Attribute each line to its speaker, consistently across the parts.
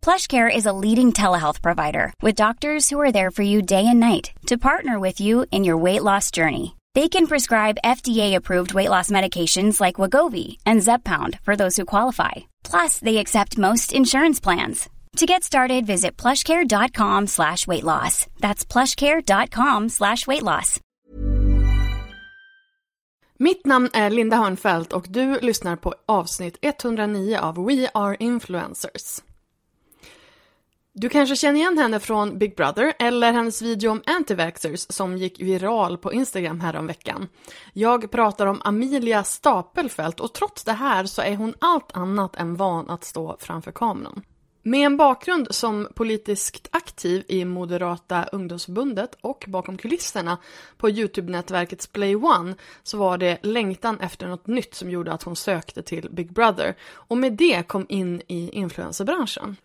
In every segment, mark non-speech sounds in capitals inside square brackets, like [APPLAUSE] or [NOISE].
Speaker 1: PlushCare is a leading telehealth provider with doctors who are there for you day and night to partner with you in your weight loss journey. They can prescribe FDA-approved weight loss medications like Wagovi and Zepbound for those who qualify. Plus, they accept most insurance plans. To get started, visit plushcare.com slash weight loss. That's plushcare.com slash weight loss.
Speaker 2: Mitt namn är Linda Hörnfeldt och du lyssnar på avsnitt 109 av We Are Influencers. Du kanske känner igen henne från Big Brother eller hennes video om antivaxxers som gick viral på Instagram häromveckan. Jag pratar om Amelia Stapelfelt och trots det här så är hon allt annat än van att stå framför kameran. Med en bakgrund som politiskt aktiv i Moderata ungdomsförbundet och bakom kulisserna på Youtube-nätverket Splay One så var det längtan efter något nytt som gjorde att hon sökte till Big Brother och med det kom in i influencerbranschen.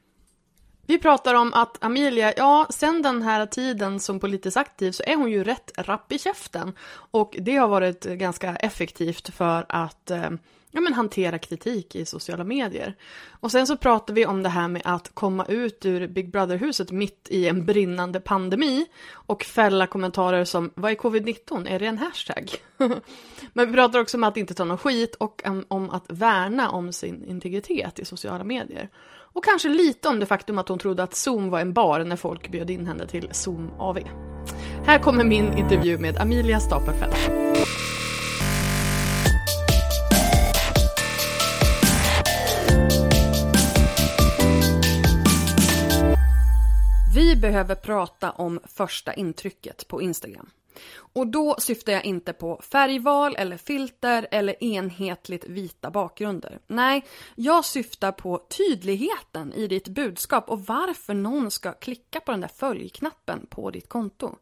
Speaker 2: Vi pratar om att Amelia, ja, sen den här tiden som politiskt aktiv så är hon ju rätt rapp i käften. Och det har varit ganska effektivt för att eh, ja, men hantera kritik i sociala medier. Och sen så pratar vi om det här med att komma ut ur Big Brother-huset mitt i en brinnande pandemi och fälla kommentarer som vad är covid-19? Är det en hashtag? [LAUGHS] Men vi pratar också om att inte ta någon skit och om att värna om sin integritet i sociala medier. Och kanske lite om det faktum att hon trodde att Zoom var en bar när folk bjöd in henne till Zoom AV. Här kommer min intervju med Amelia Stapelfeldt. Vi behöver prata om första intrycket på Instagram. Och då syftar jag inte på färgval eller filter eller enhetligt vita bakgrunder. Nej, jag syftar på tydligheten i ditt budskap och varför någon ska klicka på den där följknappen på ditt konto.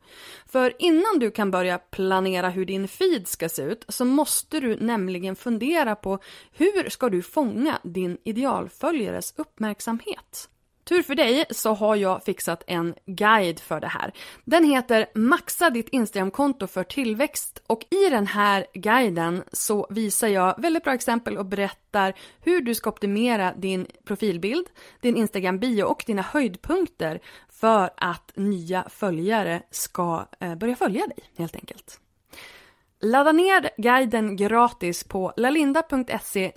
Speaker 2: För innan du kan börja planera hur din feed ska se ut så måste du nämligen fundera på hur ska du fånga din idealföljares uppmärksamhet? Tur för dig så har jag fixat en guide för det här. Den heter Maxa ditt Instagramkonto för tillväxt och i den här guiden så visar jag väldigt bra exempel och berättar hur du ska optimera din profilbild, din Instagram bio och dina höjdpunkter för att nya följare ska eh, börja följa dig helt enkelt. Ladda ner guiden gratis på lalinda.se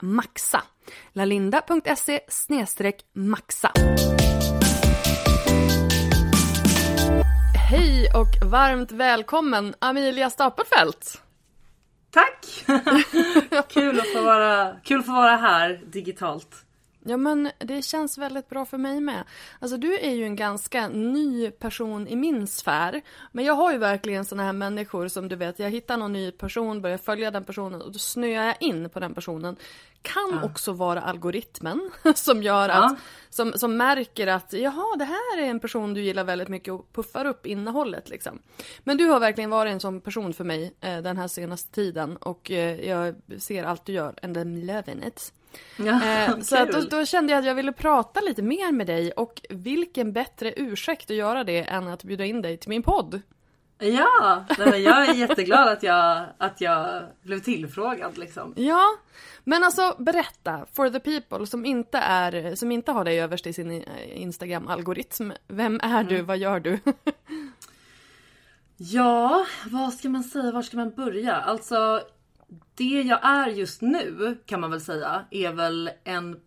Speaker 2: maxa lalinda.se maxa. Hej och varmt välkommen Amelia Stapelfelt!
Speaker 3: Tack! [LAUGHS] kul, att få vara, kul att få vara här digitalt.
Speaker 2: Ja men det känns väldigt bra för mig med. Alltså du är ju en ganska ny person i min sfär. Men jag har ju verkligen såna här människor som du vet, jag hittar någon ny person, börjar följa den personen och då snöar jag in på den personen. Kan ja. också vara algoritmen [LAUGHS] som gör att, ja. som, som märker att jaha det här är en person du gillar väldigt mycket och puffar upp innehållet liksom. Men du har verkligen varit en sån person för mig eh, den här senaste tiden och eh, jag ser allt du gör and I'm loving it. Ja, eh, [LAUGHS] så att då, då, kände jag att jag ville prata lite mer med dig och vilken bättre ursäkt att göra det än att bjuda in dig till min podd.
Speaker 3: Ja, men jag är jätteglad att jag, att jag blev tillfrågad liksom.
Speaker 2: Ja, men alltså berätta for the people som inte, är, som inte har dig överst i sin Instagram-algoritm. Vem är mm. du? Vad gör du? [LAUGHS]
Speaker 3: ja, vad ska man säga? Var ska man börja? Alltså, det jag är just nu kan man väl säga är väl en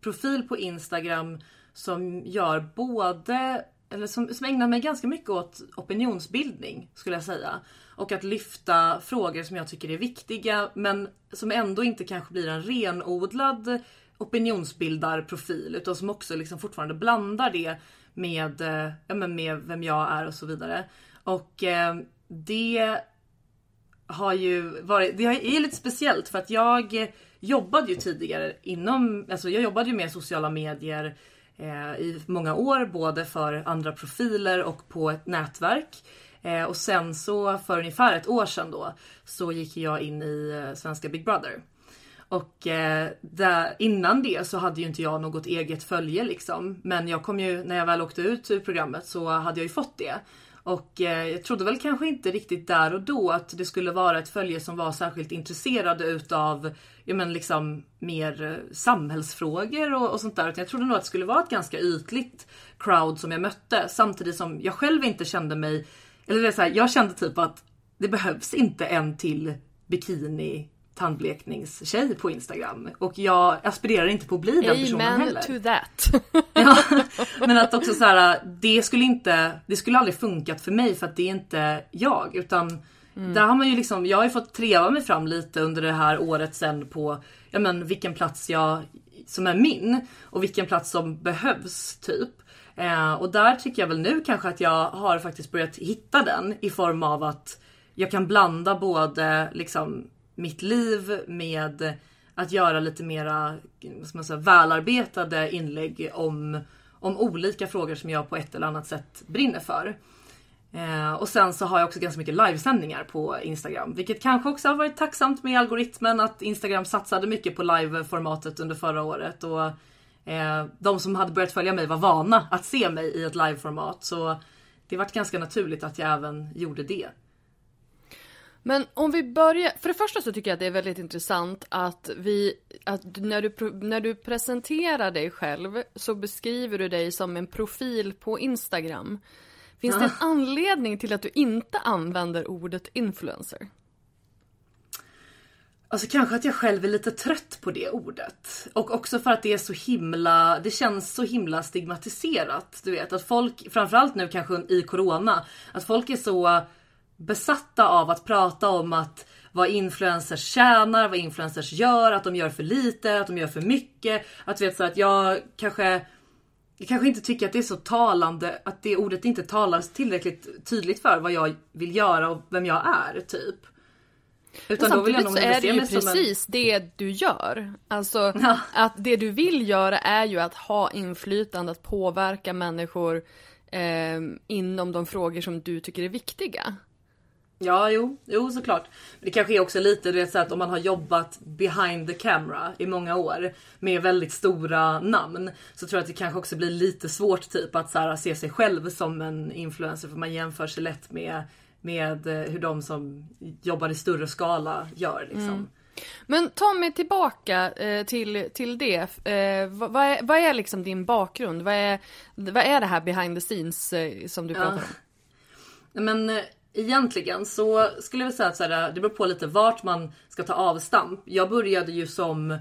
Speaker 3: profil på Instagram som gör både eller som, som ägnar mig ganska mycket åt opinionsbildning skulle jag säga. Och att lyfta frågor som jag tycker är viktiga men som ändå inte kanske blir en renodlad opinionsbildarprofil utan som också liksom fortfarande blandar det med, eh, ja, men med vem jag är och så vidare. Och eh, det har ju varit, det är lite speciellt för att jag jobbade ju tidigare inom, alltså jag jobbade ju med sociala medier eh, i många år, både för andra profiler och på ett nätverk. Eh, och sen så för ungefär ett år sedan då så gick jag in i eh, svenska Big Brother. Och eh, där, innan det så hade ju inte jag något eget följe liksom. Men jag kom ju, när jag väl åkte ut ur programmet så hade jag ju fått det. Och eh, jag trodde väl kanske inte riktigt där och då att det skulle vara ett följe som var särskilt intresserade utav ja, men liksom mer eh, samhällsfrågor och, och sånt där. Utan jag trodde nog att det skulle vara ett ganska ytligt crowd som jag mötte. Samtidigt som jag själv inte kände mig, eller det är så här, jag kände typ att det behövs inte en till bikini tandblekningstjej på Instagram. Och jag aspirerar inte på att bli den
Speaker 2: Amen
Speaker 3: personen heller.
Speaker 2: to that. [LAUGHS]
Speaker 3: Ja, [LAUGHS] men att också så här, det skulle inte, det skulle aldrig funkat för mig för att det är inte jag. Utan där har man ju liksom, jag har ju fått treva mig fram lite under det här året sen på, ja men vilken plats jag, som är min och vilken plats som behövs typ. Eh, och där tycker jag väl nu kanske att jag har faktiskt börjat hitta den i form av att jag kan blanda både liksom mitt liv med att göra lite mera ska man säga, välarbetade inlägg om, om olika frågor som jag på ett eller annat sätt brinner för. Eh, och sen så har jag också ganska mycket livesändningar på Instagram, vilket kanske också har varit tacksamt med algoritmen att Instagram satsade mycket på liveformatet under förra året och eh, de som hade börjat följa mig var vana att se mig i ett liveformat så det var ganska naturligt att jag även gjorde det.
Speaker 2: Men om vi börjar, för det första så tycker jag att det är väldigt intressant att vi, att när du, när du presenterar dig själv så beskriver du dig som en profil på Instagram. Finns det en anledning till att du inte använder ordet influencer?
Speaker 3: Alltså kanske att jag själv är lite trött på det ordet. Och också för att det är så himla, det känns så himla stigmatiserat. Du vet att folk, framförallt nu kanske i corona, att folk är så besatta av att prata om att vad influencers tjänar, vad influencers gör, att de gör för lite, att de gör för mycket. Att vet så att jag kanske jag kanske inte tycker att det är så talande, att det ordet inte talar tillräckligt tydligt för vad jag vill göra och vem jag är typ.
Speaker 2: Utan då vill jag nog så är det ju precis en... det du gör. Alltså ja. att det du vill göra är ju att ha inflytande, att påverka människor eh, inom de frågor som du tycker är viktiga.
Speaker 3: Ja, jo, jo såklart. Det kanske är också lite du vet, så att om man har jobbat behind the camera i många år med väldigt stora namn så tror jag att det kanske också blir lite svårt typ att så här, se sig själv som en influencer för man jämför sig lätt med, med eh, hur de som jobbar i större skala gör liksom. Mm.
Speaker 2: Men ta mig tillbaka eh, till, till det. Eh, vad, vad, är, vad är liksom din bakgrund? Vad är, vad är det här behind the scenes eh, som du pratar ja.
Speaker 3: om? Men eh, egentligen så skulle jag säga att här, det beror på lite vart man ska ta avstamp. Jag började ju som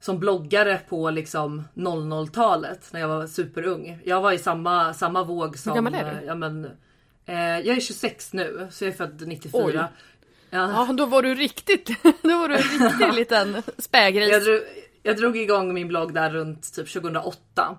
Speaker 3: som bloggare på liksom 00-talet när jag var superung. Jag var i samma, samma våg som...
Speaker 2: Hur gammal är du?
Speaker 3: Ja, men, eh, jag är 26 nu, så jag är född 94. Oj. Ja.
Speaker 2: ja, då var du riktigt, [LAUGHS] då var du en riktig [LAUGHS] liten spägris.
Speaker 3: Jag drog, jag drog igång min blogg där runt typ 2008.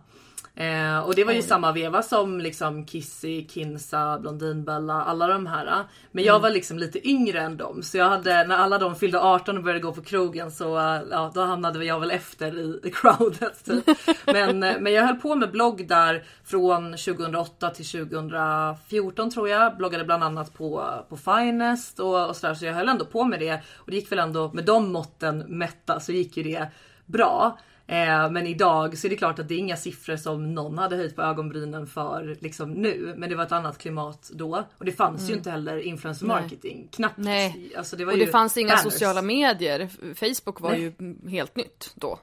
Speaker 3: Eh, och det var ju samma veva som liksom Kissy, Kinsa, Blondinbella, alla de här. Men jag mm. var liksom lite yngre än dem. Så jag hade, när alla de fyllde 18 och började gå på krogen så ja, då hamnade jag väl efter i, i crowdet. Typ. [LAUGHS] men, eh, men jag höll på med blogg där från 2008 till 2014 tror jag. Bloggade bland annat på, på Finest och, och sådär. Så jag höll ändå på med det. Och det gick väl ändå med de måtten mätta så gick ju det bra. Eh, men idag så är det klart att det är inga siffror som någon hade höjt på ögonbrynen för liksom nu. Men det var ett annat klimat då. Och det fanns mm. ju inte heller influencer marketing. Nej. Knappt.
Speaker 2: Nej. Alltså det och det fanns inga banners. sociala medier. Facebook var Nej. ju helt nytt då.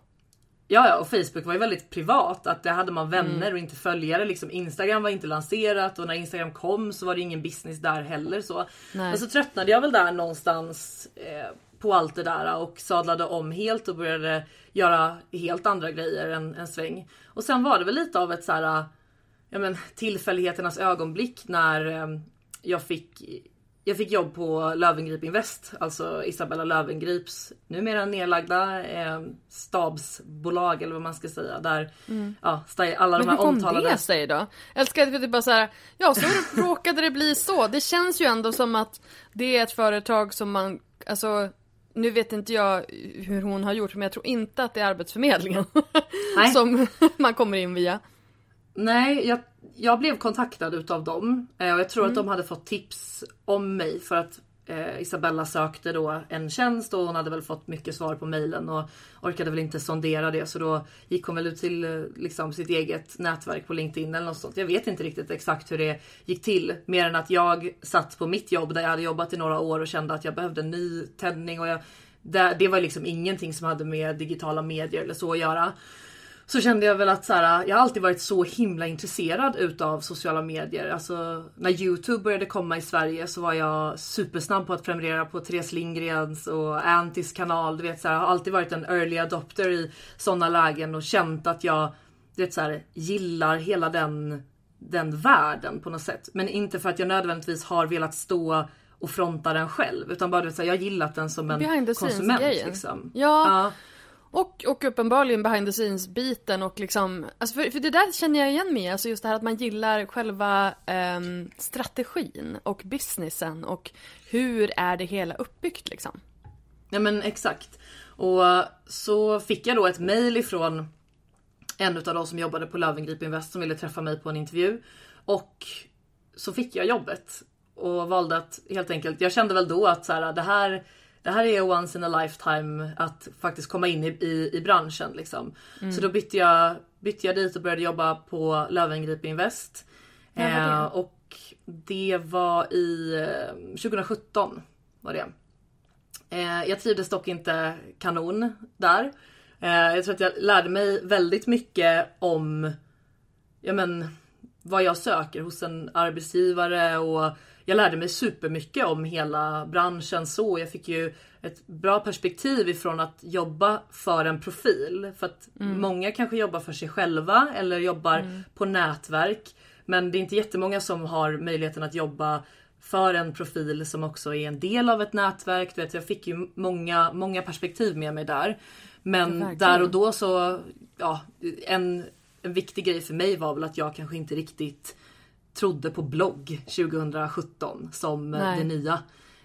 Speaker 3: Ja, ja, och Facebook var ju väldigt privat. Att det hade man vänner mm. och inte följare. Liksom Instagram var inte lanserat och när Instagram kom så var det ingen business där heller. Så. Men så tröttnade jag väl där någonstans eh, på allt det där och sadlade om helt och började göra helt andra grejer en, en sväng. Och sen var det väl lite av ett så här ja, men, tillfälligheternas ögonblick när eh, jag fick jag fick jobb på Lövengrip Invest, alltså Isabella Lövengrips numera nedlagda eh, stabsbolag eller vad man ska säga. Där mm. ja, alla
Speaker 2: Men
Speaker 3: de här
Speaker 2: omtalade... Men hur kom det sig då? Älskar att det bara så här, ja så råkade det bli så. Det känns ju ändå som att det är ett företag som man, alltså nu vet inte jag hur hon har gjort men jag tror inte att det är Arbetsförmedlingen [LAUGHS] som [LAUGHS] man kommer in via.
Speaker 3: Nej, jag, jag blev kontaktad utav dem eh, och jag tror mm. att de hade fått tips om mig för att eh, Isabella sökte då en tjänst och hon hade väl fått mycket svar på mejlen och orkade väl inte sondera det. Så då gick hon väl ut till eh, liksom, sitt eget nätverk på LinkedIn eller något sånt. Jag vet inte riktigt exakt hur det gick till. Mer än att jag satt på mitt jobb där jag hade jobbat i några år och kände att jag behövde en ny tändning. Och jag, det, det var liksom ingenting som hade med digitala medier eller så att göra så kände jag väl att så här, jag har alltid varit så himla intresserad utav sociala medier. Alltså när Youtube började komma i Sverige så var jag supersnabb på att prenumerera på Therese Lindgrens och Antis kanal. Du vet, så här, jag har alltid varit en early adopter i sådana lägen och känt att jag du vet, så här, gillar hela den, den världen på något sätt. Men inte för att jag nödvändigtvis har velat stå och fronta den själv utan bara du vet, så här, jag har gillat den som en konsument. Liksom.
Speaker 2: Ja. ja. Och, och uppenbarligen behind the scenes biten och liksom, alltså för, för det där känner jag igen mig alltså just det här att man gillar själva eh, strategin och businessen och hur är det hela uppbyggt liksom.
Speaker 3: Ja men exakt. Och så fick jag då ett mail ifrån en av de som jobbade på Löwengrip Invest som ville träffa mig på en intervju. Och så fick jag jobbet och valde att helt enkelt, jag kände väl då att så här, det här det här är once in a lifetime att faktiskt komma in i, i, i branschen. Liksom. Mm. Så då bytte jag, bytte jag dit och började jobba på Löwengrip Invest. Eh, och det var i 2017 eh, var det. Eh, jag trivdes dock inte kanon där. Eh, jag tror att jag lärde mig väldigt mycket om ja, men, vad jag söker hos en arbetsgivare och jag lärde mig supermycket om hela branschen så. Jag fick ju ett bra perspektiv ifrån att jobba för en profil. För att mm. många kanske jobbar för sig själva eller jobbar mm. på nätverk. Men det är inte jättemånga som har möjligheten att jobba för en profil som också är en del av ett nätverk. Du vet, jag fick ju många, många perspektiv med mig där. Men ja, där och då så, ja, en, en viktig grej för mig var väl att jag kanske inte riktigt trodde på blogg 2017 som eh, Nej. det nya.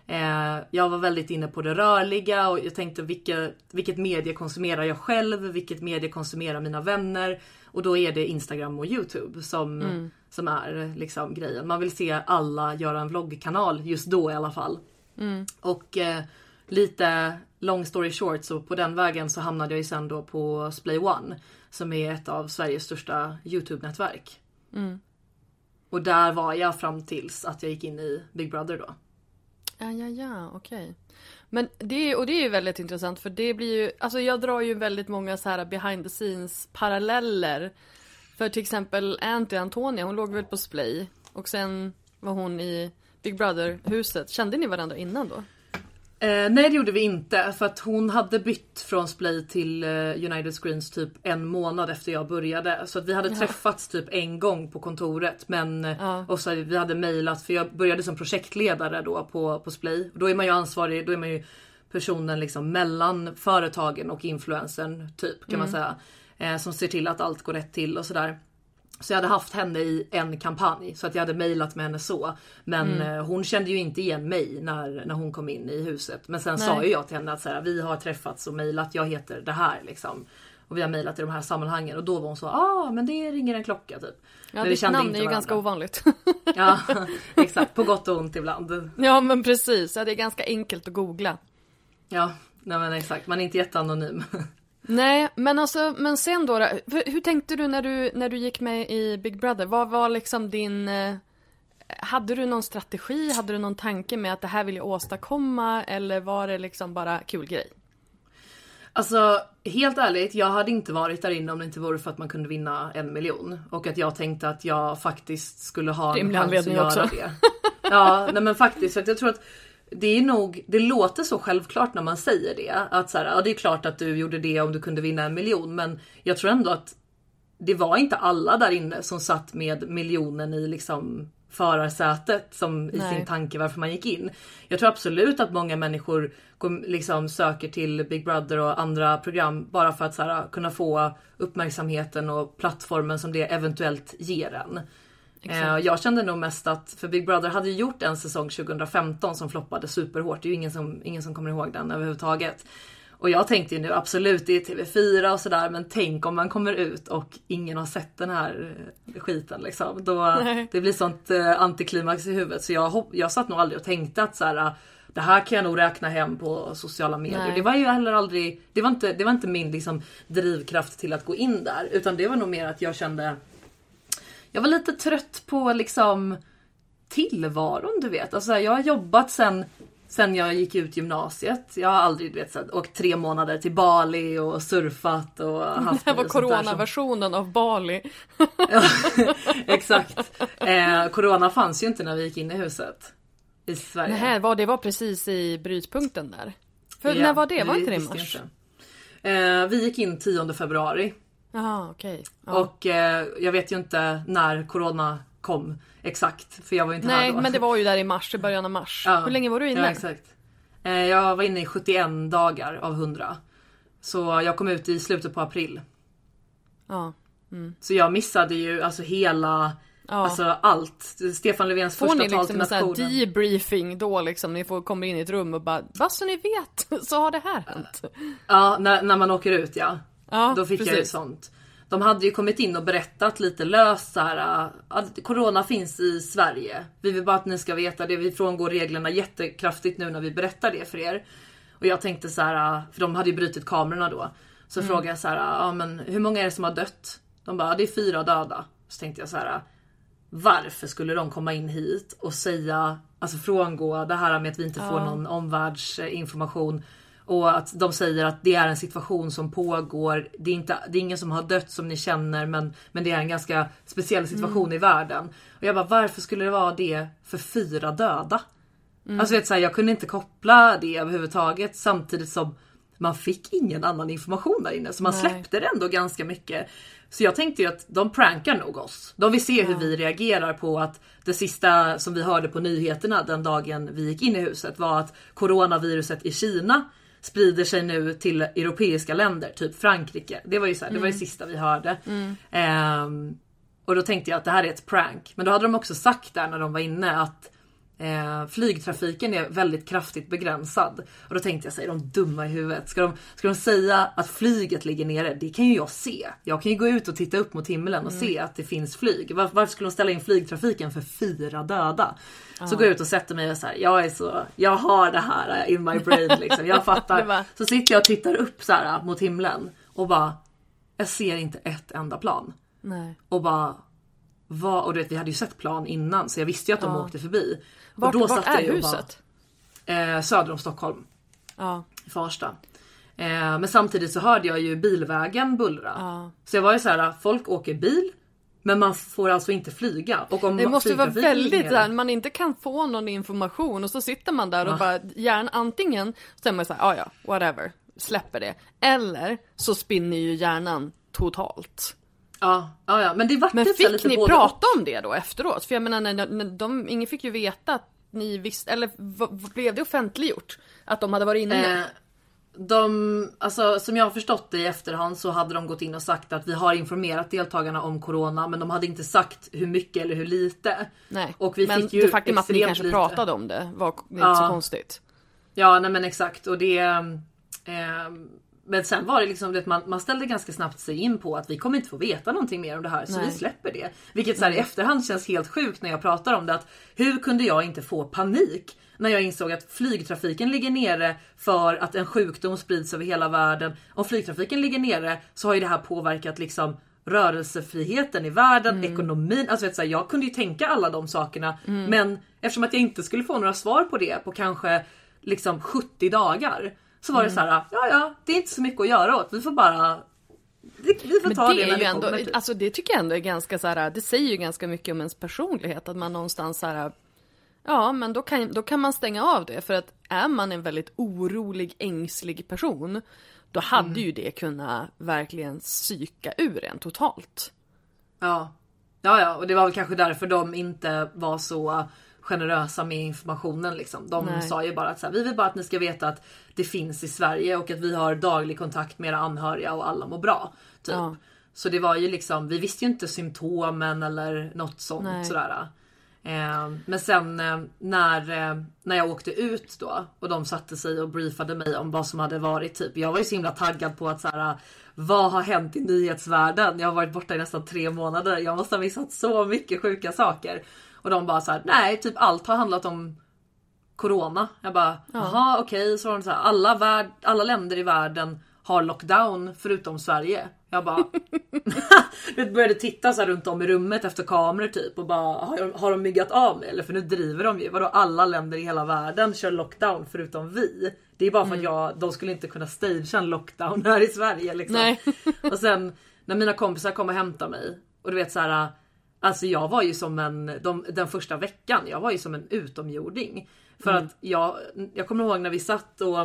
Speaker 3: Eh, jag var väldigt inne på det rörliga och jag tänkte vilket, vilket medie konsumerar jag själv? Vilket medie konsumerar mina vänner? Och då är det Instagram och Youtube som, mm. som är liksom grejen. Man vill se alla göra en vloggkanal just då i alla fall. Mm. Och eh, lite long story short så på den vägen så hamnade jag ju sen då på Splay One som är ett av Sveriges största Youtube-nätverk. Mm. Och där var jag fram tills att jag gick in i Big Brother då.
Speaker 2: Ja, ja, ja, okej. Okay. Men det, och det är ju väldigt intressant för det blir ju, alltså jag drar ju väldigt många så här behind the scenes paralleller. För till exempel Anty Antonia, hon låg väl på Splay och sen var hon i Big Brother huset. Kände ni varandra innan då?
Speaker 3: Eh, nej det gjorde vi inte för att hon hade bytt från Splay till eh, United Screens typ en månad efter jag började. Så att vi hade ja. träffats typ en gång på kontoret men eh, ja. och så vi hade mejlat för jag började som projektledare då på, på Splay. Då är man ju ansvarig, då är man ju personen liksom mellan företagen och influensen typ kan mm. man säga. Eh, som ser till att allt går rätt till och sådär. Så jag hade haft henne i en kampanj så att jag hade mejlat med henne så. Men mm. Eh, hon kände ju inte igen mig när, när hon kom in i huset. Men sen Nej. sa ju jag till henne att så här, vi har träffats och mejlat, jag heter det här liksom. Och vi har mejlat i de här sammanhangen och då var hon så ah men det ringer en klocka typ.
Speaker 2: Ja ditt namn är ju varandra. ganska ovanligt. [LAUGHS]
Speaker 3: ja [LAUGHS] exakt, på gott och ont ibland.
Speaker 2: Ja men precis, ja, det är ganska enkelt att googla.
Speaker 3: Ja, nej men exakt, man är inte jätteanonym. [LAUGHS]
Speaker 2: Nej, men alltså, men sen då, hur tänkte du när du, när du gick med i Big Brother? Vad var liksom din... Eh, hade du någon strategi? Hade du någon tanke med att det här vill jag åstadkomma? Eller var det liksom bara kul grej?
Speaker 3: Alltså helt ärligt, jag hade inte varit där inne om det inte vore för att man kunde vinna en miljon. Och att jag tänkte att jag faktiskt skulle ha
Speaker 2: Rimlig en chans att göra också. det.
Speaker 3: Ja, nej men faktiskt. För att jag tror att det är nog, det låter så självklart när man säger det. Att så här, ja, det är klart att du gjorde det om du kunde vinna en miljon. Men jag tror ändå att det var inte alla där inne som satt med miljonen i liksom förarsätet som i
Speaker 2: Nej.
Speaker 3: sin tanke varför man gick in. Jag tror absolut att många människor kom, liksom söker till Big Brother och andra program bara för att så här, kunna få uppmärksamheten och plattformen som det eventuellt ger en. Eh, jag kände nog mest att, för Big Brother hade ju gjort en säsong 2015 som floppade superhårt. Det är ju ingen som, ingen som kommer ihåg den överhuvudtaget. Och jag tänkte ju nu absolut det är TV4 och sådär men tänk om man kommer ut och ingen har sett den här eh, skiten liksom. Då,
Speaker 2: Nej.
Speaker 3: det blir sånt eh, antiklimax i huvudet så jag, jag satt nog aldrig och tänkte att så här, ah, det här kan jag nog räkna hem på sociala medier.
Speaker 2: Nej.
Speaker 3: Det var ju heller aldrig, det var inte, det var inte min liksom, drivkraft till att gå in där utan det var nog mer att jag kände jag var lite trött på liksom tillvaron du vet. Alltså, jag har jobbat sen, sen jag gick ut gymnasiet. Jag har aldrig du vet, så åkt tre månader till Bali och surfat och [LAUGHS] haft
Speaker 2: Det här var coronaversionen av Bali. [LAUGHS]
Speaker 3: Ja, exakt. Eh, corona fanns ju inte när vi gick in i huset. I Sverige.
Speaker 2: Nej, vad det var precis i brytpunkten där. För
Speaker 3: Ja,
Speaker 2: när var det? Var inte det i mars?
Speaker 3: inte. Eh, vi gick in 10 februari.
Speaker 2: Jaha, okej. Ja.
Speaker 3: Och eh, jag vet ju inte när corona kom exakt. För jag var inte här
Speaker 2: Nej,
Speaker 3: då.
Speaker 2: men det var ju där i mars, i början av mars.
Speaker 3: Ja.
Speaker 2: Hur länge var du inne?
Speaker 3: Ja, exakt. Eh, jag var inne i 71 dagar av 100. Så jag kom ut i slutet på april.
Speaker 2: Ja.
Speaker 3: Så jag missade ju alltså hela,
Speaker 2: Ja.
Speaker 3: alltså allt. Stefan Löfvens
Speaker 2: Får
Speaker 3: första
Speaker 2: ni
Speaker 3: tal
Speaker 2: liksom
Speaker 3: till
Speaker 2: en sån här
Speaker 3: nationen.
Speaker 2: debriefing då liksom? Ni får, kommer in i ett rum och bara, vad så ni vet [LAUGHS] så har det här hänt.
Speaker 3: Ja, när, när man åker ut ja.
Speaker 2: Ja,
Speaker 3: Då fick jag ju
Speaker 2: precis.
Speaker 3: sånt. De hade ju kommit in och berättat lite löst så här, äh, att corona finns i Sverige. Vi vill bara att ni ska veta det. Vi frångår reglerna jättekraftigt nu när vi berättar det för er. Och jag tänkte så här, äh, för de hade ju brutit kamerorna då. Så
Speaker 2: Mm.
Speaker 3: frågade jag så här, ja men hur många är det som har dött? De bara, det är fyra döda. Så tänkte jag så här, varför skulle de komma in hit och säga, alltså frångå det här med att vi inte får någon omvärldsinformation och att de säger att det är en situation som pågår. Det är, inte, det är ingen som har dött som ni känner men, men det är en ganska speciell situation i världen. Och jag bara varför skulle det vara det för fyra döda? Alltså vet, så här, jag kunde inte koppla det överhuvudtaget samtidigt som man fick ingen annan information där inne så man
Speaker 2: Nej.
Speaker 3: släppte det ändå ganska mycket. Så jag tänkte ju att de prankar nog oss. De vill se hur vi reagerar på att det sista som vi hörde på nyheterna den dagen vi gick in i huset var att coronaviruset i Kina sprider sig nu till europeiska länder, typ Frankrike. Det var ju så här, det var
Speaker 2: Mm.
Speaker 3: det sista vi hörde. Ehm, och då tänkte jag att det här är ett prank. Men då hade de också sagt där när de var inne att eh, flygtrafiken är väldigt kraftigt begränsad. Och då tänkte jag, är de dumma i huvudet? Ska de, ska de säga att flyget ligger nere? Det kan ju jag se. Jag kan ju gå ut och titta upp mot himlen och se att det finns flyg. Var, varför skulle de ställa in flygtrafiken för fyra döda? Så går jag ut och sätter mig och så här, jag är så, jag har det här in my brain liksom. Jag [LAUGHS] fattar. Så sitter jag och tittar upp så här mot himlen och bara, jag ser inte ett enda plan.
Speaker 2: Nej.
Speaker 3: Och bara vad, och du vet, vi hade ju sett plan innan så jag visste ju att de åkte förbi.
Speaker 2: Vart,
Speaker 3: och då
Speaker 2: vart är huset?
Speaker 3: Bara, eh, söder om Stockholm,
Speaker 2: Ja.
Speaker 3: Farsta. Eh, men samtidigt så hörde jag ju bilvägen bullra.
Speaker 2: Ja.
Speaker 3: Så jag var ju så här: folk åker bil men man får alltså inte flyga. Och om
Speaker 2: Det måste ju vara väldigt där, man inte kan få någon information och så sitter man där och bara gärna antingen så är man såhär, ja ja, whatever, släpper det. Eller så spinner ju hjärnan totalt.
Speaker 3: Ja, ja, ja, men det vart
Speaker 2: Men
Speaker 3: typ
Speaker 2: fick ni prata om det då efteråt? För jag menar, när, när de, ingen fick ju veta att ni visste, eller blev det offentliggjort? Att de hade varit inne?
Speaker 3: Eh, de, alltså, som jag har förstått det i efterhand så hade de gått in och sagt att vi har informerat deltagarna om corona men de hade inte sagt hur mycket eller hur lite.
Speaker 2: Nej,
Speaker 3: och vi
Speaker 2: men
Speaker 3: fick ju
Speaker 2: det faktum att ni kanske
Speaker 3: lite.
Speaker 2: pratade om det var inte
Speaker 3: Ja.
Speaker 2: så konstigt.
Speaker 3: Ja nej men exakt och det eh, Men sen var det liksom att man, man ställde ganska snabbt sig in på att vi kommer inte få veta någonting mer om det här så
Speaker 2: Nej.
Speaker 3: vi släpper det. Vilket så här, i efterhand känns helt sjukt när jag pratar om det att hur kunde jag inte få panik när jag insåg att flygtrafiken ligger nere för att en sjukdom sprids över hela världen. Om flygtrafiken ligger nere så har ju det här påverkat liksom rörelsefriheten i världen, ekonomin. Alltså vet, så här, jag kunde ju tänka alla de sakerna men eftersom att jag inte skulle få några svar på det på kanske liksom 70 dagar så var det så här, ja ja det är inte så mycket att göra åt. Vi får bara det, vi får
Speaker 2: Men
Speaker 3: ta
Speaker 2: det
Speaker 3: det, när
Speaker 2: är ju
Speaker 3: det
Speaker 2: ändå,
Speaker 3: kommer. Typ.
Speaker 2: alltså det tycker jag ändå är ganska så här, det säger ju ganska mycket om ens personlighet att man någonstans så här, ja men då kan, då kan man stänga av det för att är man en väldigt orolig, ängslig person då hade ju det kunnat verkligen psyka ur en totalt.
Speaker 3: Ja. Ja, ja, och det var väl kanske därför de inte var så generösa med informationen liksom. De
Speaker 2: Nej.
Speaker 3: sa ju bara att så här, vi vill bara att ni ska veta att det finns i Sverige och att vi har daglig kontakt med era anhöriga och alla mår bra. Typ.
Speaker 2: Ja.
Speaker 3: Så det var ju liksom, vi visste ju inte symptomen eller något sånt
Speaker 2: Nej.
Speaker 3: sådär. Eh, men sen eh, när, eh, när jag åkte ut då och de satte sig och briefade mig om vad som hade varit typ. Jag var ju så himla taggad på att så här, vad har hänt i nyhetsvärlden? Jag har varit borta i nästan tre månader. Jag måste ha missat så mycket sjuka saker. Och de bara så här, nej typ allt har handlat om Corona. Jag bara, jaha okej. Så var de så här, alla, värld, alla länder i världen har lockdown förutom Sverige. Jag bara, [LAUGHS] du började titta så här runt om i rummet efter kameror typ och bara har, har de myggat av mig eller? För nu driver de ju. Vadå alla länder i hela världen kör lockdown förutom vi. Det är bara för att jag, de skulle inte kunna stagea en lockdown här i Sverige liksom.
Speaker 2: Nej.
Speaker 3: Och sen när mina kompisar kom och hämtade mig och du vet så här. Alltså jag var ju som en, de, den första veckan, jag var ju som en utomjording. För att jag, jag kommer ihåg när vi satt och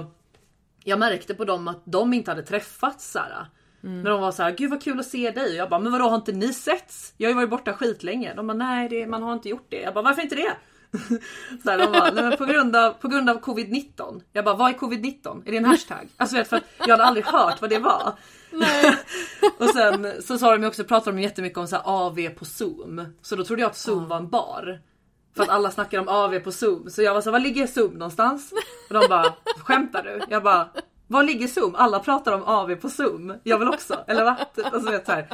Speaker 3: jag märkte på dem att de inte hade träffats så här. Men de var så här, gud vad kul att se dig. Och jag bara, men vadå har inte ni setts? Jag har ju varit borta skitlänge. De bara, nej det, man har inte gjort det. Jag bara, varför inte det? [LAUGHS] så här, de bara, men på grund av, på grund av covid-19. Jag bara, vad är covid-19? Är det en hashtag? Alltså vet, för jag hade aldrig hört vad det var. [LAUGHS] och sen så sa de också, pratade de jättemycket om så här AV på zoom. Så då trodde jag att zoom var en bar. För att alla snackar om AV på zoom. Så jag var så här, var ligger zoom någonstans? Och de bara, skämtar du? Jag bara, var ligger zoom? Alla pratar om AV på zoom. Jag vill också. Eller va? Alltså, vet, så här.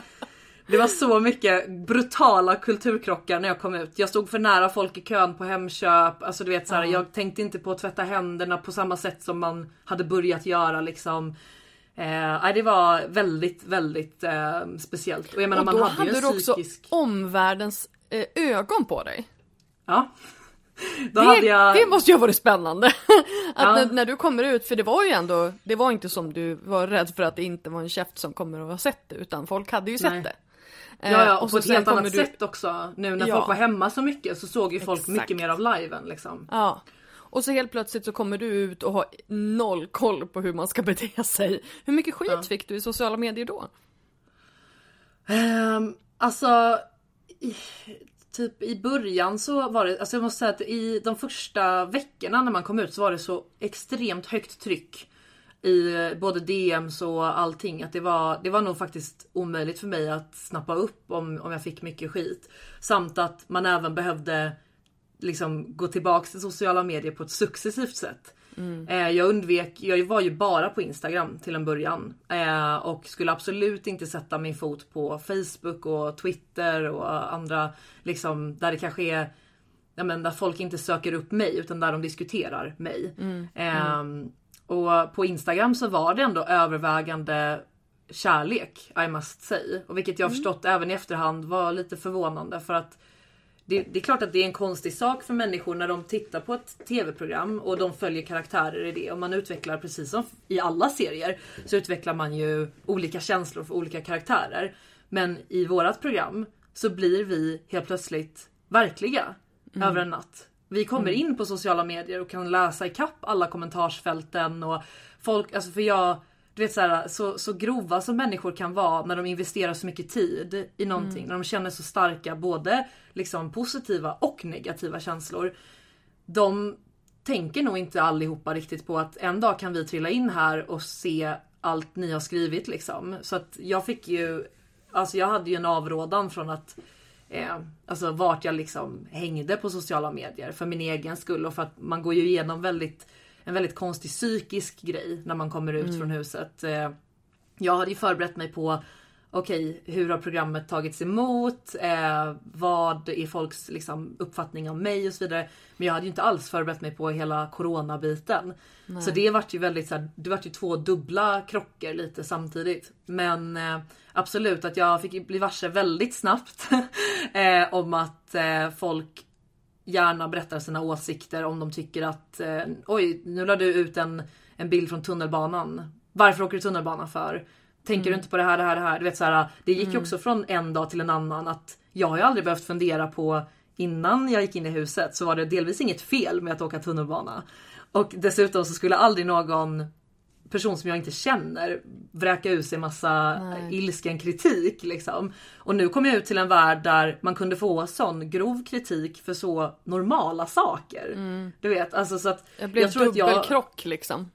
Speaker 3: Det var så mycket brutala kulturkrockar när jag kom ut. Jag stod för nära folk i kön på Hemköp. Alltså du vet så här, jag tänkte inte på att tvätta händerna på samma sätt som man hade börjat göra liksom. Eh, det var väldigt, väldigt eh, speciellt. Och jag menar
Speaker 2: Och
Speaker 3: man hade,
Speaker 2: hade
Speaker 3: ju
Speaker 2: du
Speaker 3: en
Speaker 2: också
Speaker 3: psykisk...
Speaker 2: omvärldens eh, ögon på dig.
Speaker 3: Ja.
Speaker 2: Det,
Speaker 3: jag...
Speaker 2: det måste ju ha varit spännande. [LAUGHS] att
Speaker 3: Ja.
Speaker 2: när, när du kommer ut, för det var ju ändå, det var inte som du var rädd för att det inte var en käft som kommer att ha sett det, utan folk hade ju sett
Speaker 3: Nej.
Speaker 2: det.
Speaker 3: Ja,
Speaker 2: Eh,
Speaker 3: ja och,
Speaker 2: så
Speaker 3: på ett helt annat
Speaker 2: du-
Speaker 3: sätt också. Nu när
Speaker 2: Ja.
Speaker 3: folk var hemma så mycket så såg ju folk
Speaker 2: Exakt.
Speaker 3: mycket mer av liven liksom.
Speaker 2: Ja. Och så helt plötsligt så kommer du ut och har noll koll på hur man ska bete sig. Hur mycket skit fick du i sociala medier då?
Speaker 3: Um, alltså, i, typ i början så var det, alltså jag måste säga att i de första veckorna när man kom ut så var det så extremt högt tryck i eh, både DMs och allting att det var, det var nog faktiskt omöjligt för mig att snappa upp om, om jag fick mycket skit. Samt att man även behövde liksom gå tillbaks till sociala medier på ett successivt sätt. Eh, jag undvek, jag var ju bara på Instagram till en början eh, och skulle absolut inte sätta min fot på Facebook och Twitter och andra liksom där det kanske är ja, men där folk inte söker upp mig utan där de diskuterar mig. Ehm, och på Instagram så var det ändå övervägande kärlek I must say. Och vilket jag har förstått även i efterhand var lite förvånande för att det, det är klart att det är en konstig sak för människor när de tittar på ett tv-program och de följer karaktärer i det och man utvecklar precis som i alla serier så utvecklar man ju olika känslor för olika karaktärer. Men i vårat program så blir vi helt plötsligt verkliga över en natt. Vi kommer in på sociala medier och kan läsa ikapp alla kommentarsfälten och folk, alltså för jag du vet så, här, så, så grova som människor kan vara när de investerar så mycket tid i någonting. När de känner så starka både liksom positiva och negativa känslor. De tänker nog inte allihopa riktigt på att en dag kan vi trilla in här och se allt ni har skrivit liksom. Så att jag fick ju, alltså jag hade ju en avrådan från att eh, alltså vart jag liksom hängde på sociala medier för min egen skull och för att man går ju igenom väldigt en väldigt konstig psykisk grej när man kommer ut från huset. Eh, jag hade ju förberett mig på Okej, hur har programmet tagits emot? Eh, vad är folks liksom, uppfattning om mig och så vidare. Men jag hade ju inte alls förberett mig på hela coronabiten. Så det vart ju väldigt så här, det vart ju två dubbla krockar lite samtidigt. Men eh, absolut att jag fick bli varse väldigt snabbt [LAUGHS] eh, om att eh, folk gärna berättar sina åsikter om de tycker att eh, oj, nu la du ut en, en bild från tunnelbanan. Varför åker du tunnelbana för? Tänker du inte på det här, det här, det här? Du vet, så här det gick ju också från en dag till en annan att jag har ju aldrig behövt fundera på innan jag gick in i huset så var det delvis inget fel med att åka tunnelbana. Och dessutom så skulle aldrig någon person som jag inte känner vräka ur sig massa ilsken kritik liksom. Och nu kom jag ut till en värld där man kunde få sån grov kritik för så normala saker. Du vet, alltså så att
Speaker 2: Jag blev
Speaker 3: tror att jag-
Speaker 2: dubbelkrock liksom.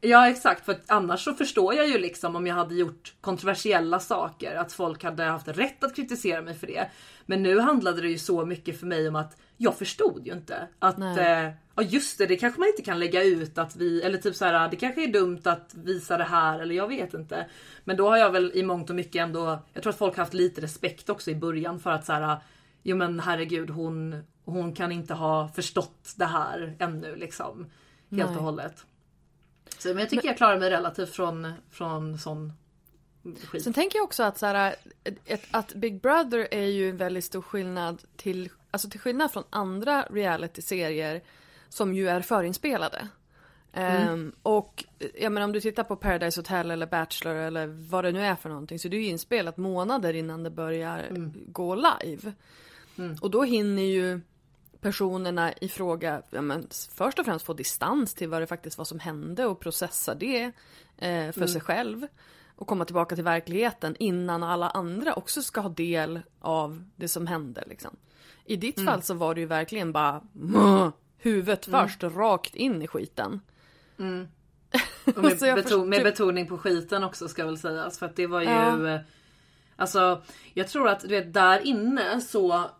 Speaker 3: Ja exakt, för annars så förstår jag ju liksom om jag hade gjort kontroversiella saker, att folk hade haft rätt att kritisera mig för det. Men nu handlade det ju så mycket för mig om att jag förstod ju inte att eh, ja just det, det kanske man inte kan lägga ut att vi, eller typ så här, det kanske är dumt att visa det här eller jag vet inte. Men då har jag väl i mångt och mycket ändå, jag tror att folk har haft lite respekt också i början för att så här, jo men herregud hon, hon kan inte ha förstått det här ännu liksom. Helt
Speaker 2: Nej.
Speaker 3: och hållet. Så, men jag tycker jag klarar mig relativt från, från sån skit.
Speaker 2: Sen tänker jag också att, så här, att Big Brother är ju en väldigt stor skillnad till, alltså till skillnad från andra reality-serier som ju är förinspelade. Ehm, och jag menar om du tittar på Paradise Hotel eller Bachelor eller vad det nu är för någonting så det är ju inspelat månader innan det börjar gå live. Och då hinner ju personerna i fråga ja, men, först och främst få distans till vad det faktiskt var som hände och processa det eh, för sig själv. Och komma tillbaka till verkligheten innan alla andra också ska ha del av det som hände. Liksom. I ditt fall så var det ju verkligen bara "Mah", huvudet först rakt in i skiten. [LAUGHS]
Speaker 3: Och med, beton, med betoning på skiten också ska väl sägas. För att det var ju... eh, Alltså jag tror att du vet där inne så...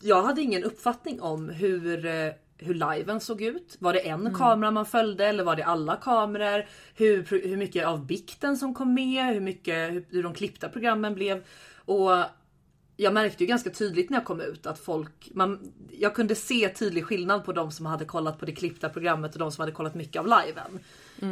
Speaker 3: Jag hade ingen uppfattning om hur, eh, hur liven såg ut. Var det en kamera man följde eller var det alla kameror? Hur, hur mycket av bikten som kom med? Hur mycket hur, hur de klippta programmen blev? Och jag märkte ju ganska tydligt när jag kom ut att folk, man, jag kunde se tydlig skillnad på de som hade kollat på det klippta programmet och de som hade kollat mycket av liven.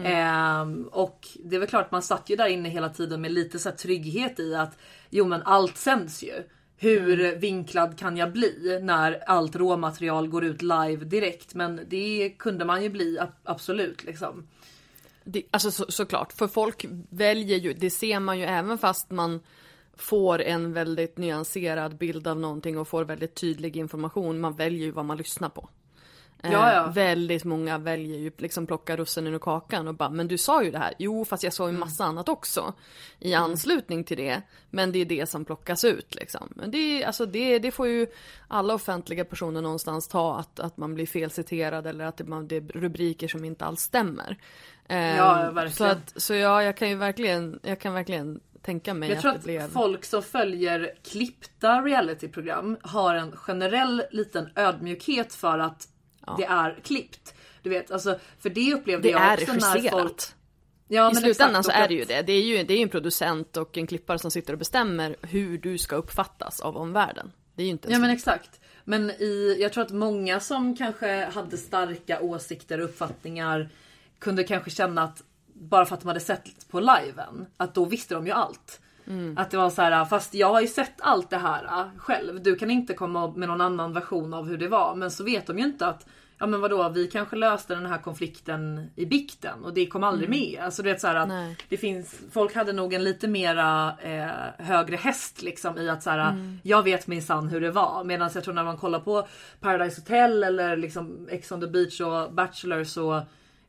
Speaker 3: Ehm, och det är väl klart man satt ju där inne hela tiden med lite så trygghet i att jo men allt sänds ju. Hur vinklad kan jag bli när allt råmaterial går ut live direkt? Men det kunde man ju bli absolut liksom.
Speaker 2: Det, alltså så, såklart, för folk väljer ju, det ser man ju även fast man får en väldigt nyanserad bild av någonting och får väldigt tydlig information. Man väljer ju vad man lyssnar på. Eh,
Speaker 3: Ja, ja.
Speaker 2: Väldigt många väljer ju liksom plocka russinen ur kakan och bara men du sa ju det här. Jo fast jag sa ju massa annat också i anslutning till det. Men det är det som plockas ut liksom. Men det, är- alltså det, det får ju alla offentliga personer någonstans ta att, att man blir felciterad eller att det, man, det är rubriker som inte alls stämmer. Eh,
Speaker 3: Ja, verkligen.
Speaker 2: Så, att, så ja, jag kan ju verkligen, jag kan verkligen tänka mig
Speaker 3: Jag tror
Speaker 2: att
Speaker 3: att
Speaker 2: blev...
Speaker 3: folk som följer klippta realityprogram har en generell liten ödmjukhet för att det är klippt. Du vet, alltså, för det upplevde
Speaker 2: Det
Speaker 3: jag också när folk... Ja,
Speaker 2: I
Speaker 3: men
Speaker 2: slutändan
Speaker 3: exakt,
Speaker 2: så är det ju det. Det är ju, det är en producent och en klippare som sitter och bestämmer hur du ska uppfattas av omvärlden. Det är ju inte
Speaker 3: Ja men exakt. Men i, jag tror att många som kanske hade starka åsikter och uppfattningar kunde kanske känna att bara för att de hade sett på liven, att då visste de ju allt.
Speaker 2: Mm.
Speaker 3: Att det var så här, fast jag har ju sett allt det här äh, själv. Du kan inte komma med någon annan version av hur det var. Men så vet de ju inte att Ja men vadå, vi kanske löste den här konflikten i bikten och det kom aldrig med. Alltså du vet så att
Speaker 2: Mm. Nej.
Speaker 3: det finns, folk hade nog en lite mera eh, högre häst liksom i att så här,
Speaker 2: Mm.
Speaker 3: jag vet minsann hur det var. Medan jag tror när man kollar på Paradise Hotel eller liksom Ex on the beach och Bachelor så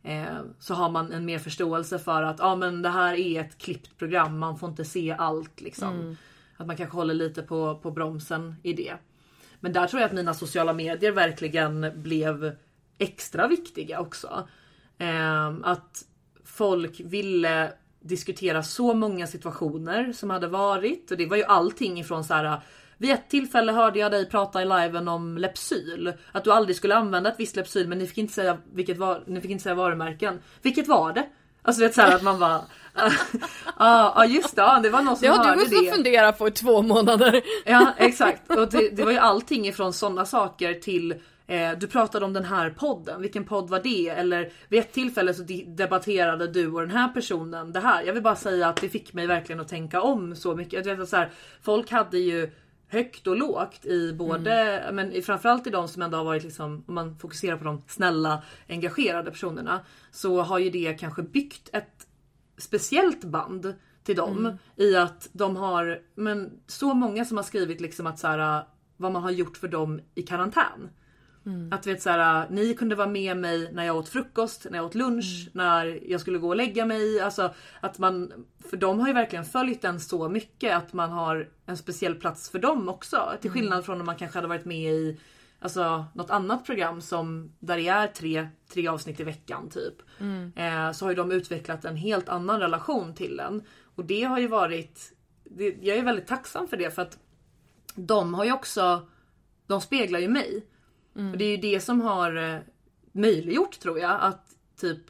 Speaker 3: eh, så har man en mer förståelse för att ja men det här är ett klippt program, man får inte se allt liksom. Att man kanske håller lite på, på bromsen i det. Men där tror jag att mina sociala medier verkligen blev extra viktiga också. Ehm, att folk ville diskutera så många situationer som hade varit och det var ju allting ifrån så här. Vid ett tillfälle hörde jag dig prata i liven om Lepsyl. Att du aldrig skulle använda ett visst Lepsyl men ni fick inte säga vilket var, ni fick inte säga varumärken. Vilket var det? Alltså det är så här att man bara... [LAUGHS] Ja ah, just det, ja, det var någon som
Speaker 2: Det har
Speaker 3: hörde
Speaker 2: du också
Speaker 3: det.
Speaker 2: funderat på i två månader. [LAUGHS]
Speaker 3: Ja exakt. Och det, det var ju allting ifrån sådana saker till eh, du pratade om den här podden, vilken podd var det? Eller vid ett tillfälle så debatterade du och den här personen det här. Jag vill bara säga att det fick mig verkligen att tänka om så mycket. Jag vet att så här, folk hade ju högt och lågt i både, men i- framförallt i de som ändå har varit liksom, om man fokuserar på de snälla engagerade personerna. Så har ju det kanske byggt ett speciellt band till dem i att de har men så många som har skrivit liksom att så här, vad man har gjort för dem i karantän. Att vet så här, ni kunde vara med mig när jag åt frukost, när jag åt lunch, när jag skulle gå och lägga mig. Alltså att man, för de har ju verkligen följt den så mycket att man har en speciell plats för dem också. Till skillnad från om man kanske hade varit med i alltså, något annat program som där det är tre, tre avsnitt i veckan typ. Eh, så har ju de utvecklat en helt annan relation till en. Och det har ju varit, det, jag är väldigt tacksam för det för att de har ju också, de speglar ju mig. Och det är ju det som har eh, möjliggjort tror jag att typ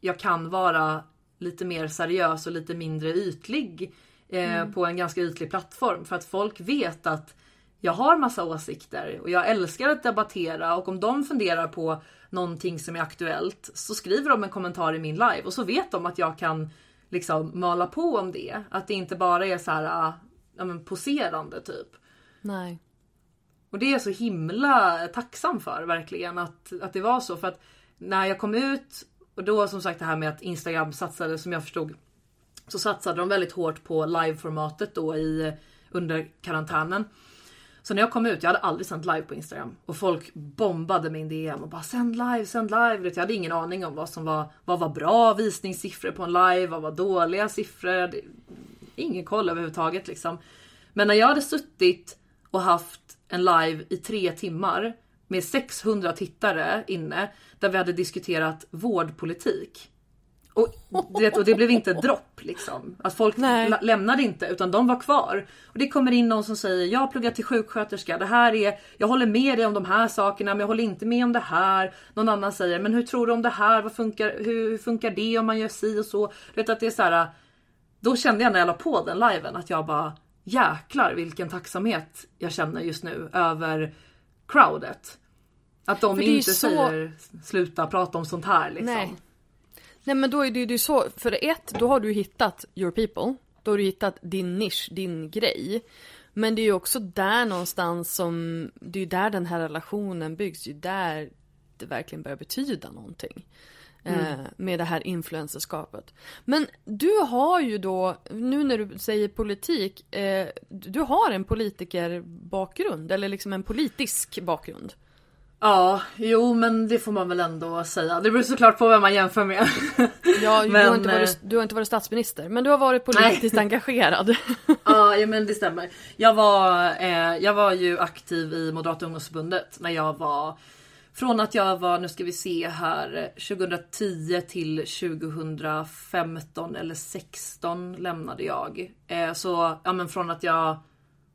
Speaker 3: jag kan vara lite mer seriös och lite mindre ytlig eh, på en ganska ytlig plattform. För att folk vet att jag har massa åsikter och jag älskar att debattera och om de funderar på någonting som är aktuellt så skriver de en kommentar i min live och så vet de att jag kan liksom mala på om det. Att det inte bara är så här ah, ja, men poserande typ.
Speaker 2: Nej.
Speaker 3: Och det är jag så himla tacksam för verkligen att, att det var så. För att när jag kom ut och då som sagt det här med att Instagram satsade som jag förstod så satsade de väldigt hårt på liveformatet då i under karantänen. Så när jag kom ut, jag hade aldrig sänt live på Instagram och folk bombade min DM och bara sänd live, sänd live. Jag hade ingen aning om vad som var, vad var bra visningssiffror på en live, vad var dåliga siffror. Ingen koll överhuvudtaget liksom. Men när jag hade suttit och haft en live i tre timmar med 600 tittare inne där vi hade diskuterat vårdpolitik. Och, du vet, och det blev inte dropp liksom. Att folk la- lämnade inte utan de var kvar. Och det kommer in någon som säger jag har pluggat till sjuksköterska. Det här är, jag håller med dig om de här sakerna men jag håller inte med om det här. Någon annan säger men hur tror du om det här? Vad funkar, hur, hur funkar det om man gör si och så? Du vet att det är så här. Då kände jag när jag la på den liven att jag bara jäklar vilken tacksamhet jag känner just nu över crowdet. Att de inte
Speaker 2: så-
Speaker 3: säger sluta prata om sånt här liksom.
Speaker 2: Nej. Nej men då är det ju så, för ett, då har du hittat your people. Då har du hittat din nisch, din grej. Men det är ju också där någonstans som, det är ju där den här relationen byggs, det är ju där det verkligen börjar betyda någonting. Eh, med det här influencerskapet. Men du har ju då, nu när du säger politik, eh, du har en politikerbakgrund, eller liksom en politisk bakgrund.
Speaker 3: Ja, jo men det får man väl ändå säga. Det beror såklart på vem man jämför med.
Speaker 2: Ja, du,
Speaker 3: Men,
Speaker 2: har inte varit,
Speaker 3: eh,
Speaker 2: du har inte varit statsminister, men du har varit politiskt engagerad. [LAUGHS]
Speaker 3: Ja, ja men det stämmer. Jag var, eh, jag var ju aktiv i Moderata ungdomsförbundet när jag var från att jag var, nu ska vi se här, 2010 till 2015 eller 16 lämnade jag. Eh, så ja men från att jag,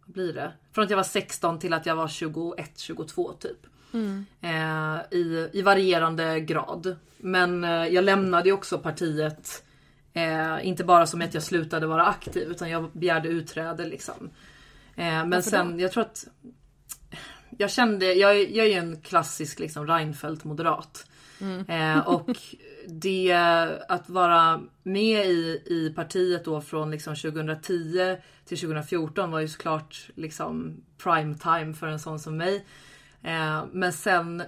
Speaker 3: vad blir det? Från att jag var 16 till att jag var 21, 22 typ. Eh, i, I varierande grad. Men eh, jag lämnade också partiet Eh, inte bara som att jag slutade vara aktiv utan jag begärde utträde liksom. Eh, men sen, jag tror att jag kände, jag, jag är ju en klassisk liksom Reinfeldt moderat. Eh, och det att vara med i, i partiet då från liksom 2010 till 2014 var ju såklart liksom prime time för en sån som mig. Eh, men sen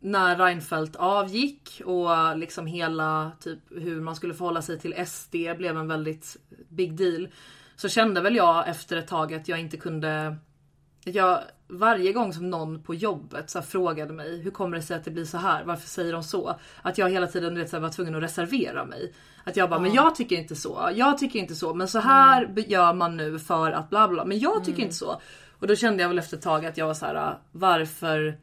Speaker 3: när Reinfeldt avgick och liksom hela typ hur man skulle förhålla sig till SD blev en väldigt big deal. Så kände väl jag efter ett tag att jag inte kunde jag, varje gång som någon på jobbet så frågade mig hur kommer det sig att det blir så här? Varför säger de så? Att jag hela tiden vet, så här, var tvungen att reservera mig. Att jag bara, men jag tycker inte så. Jag tycker inte så. Men så här be- gör man nu för att bla bla. Men jag tycker inte så. Och då kände jag väl efter ett tag att jag var så här, varför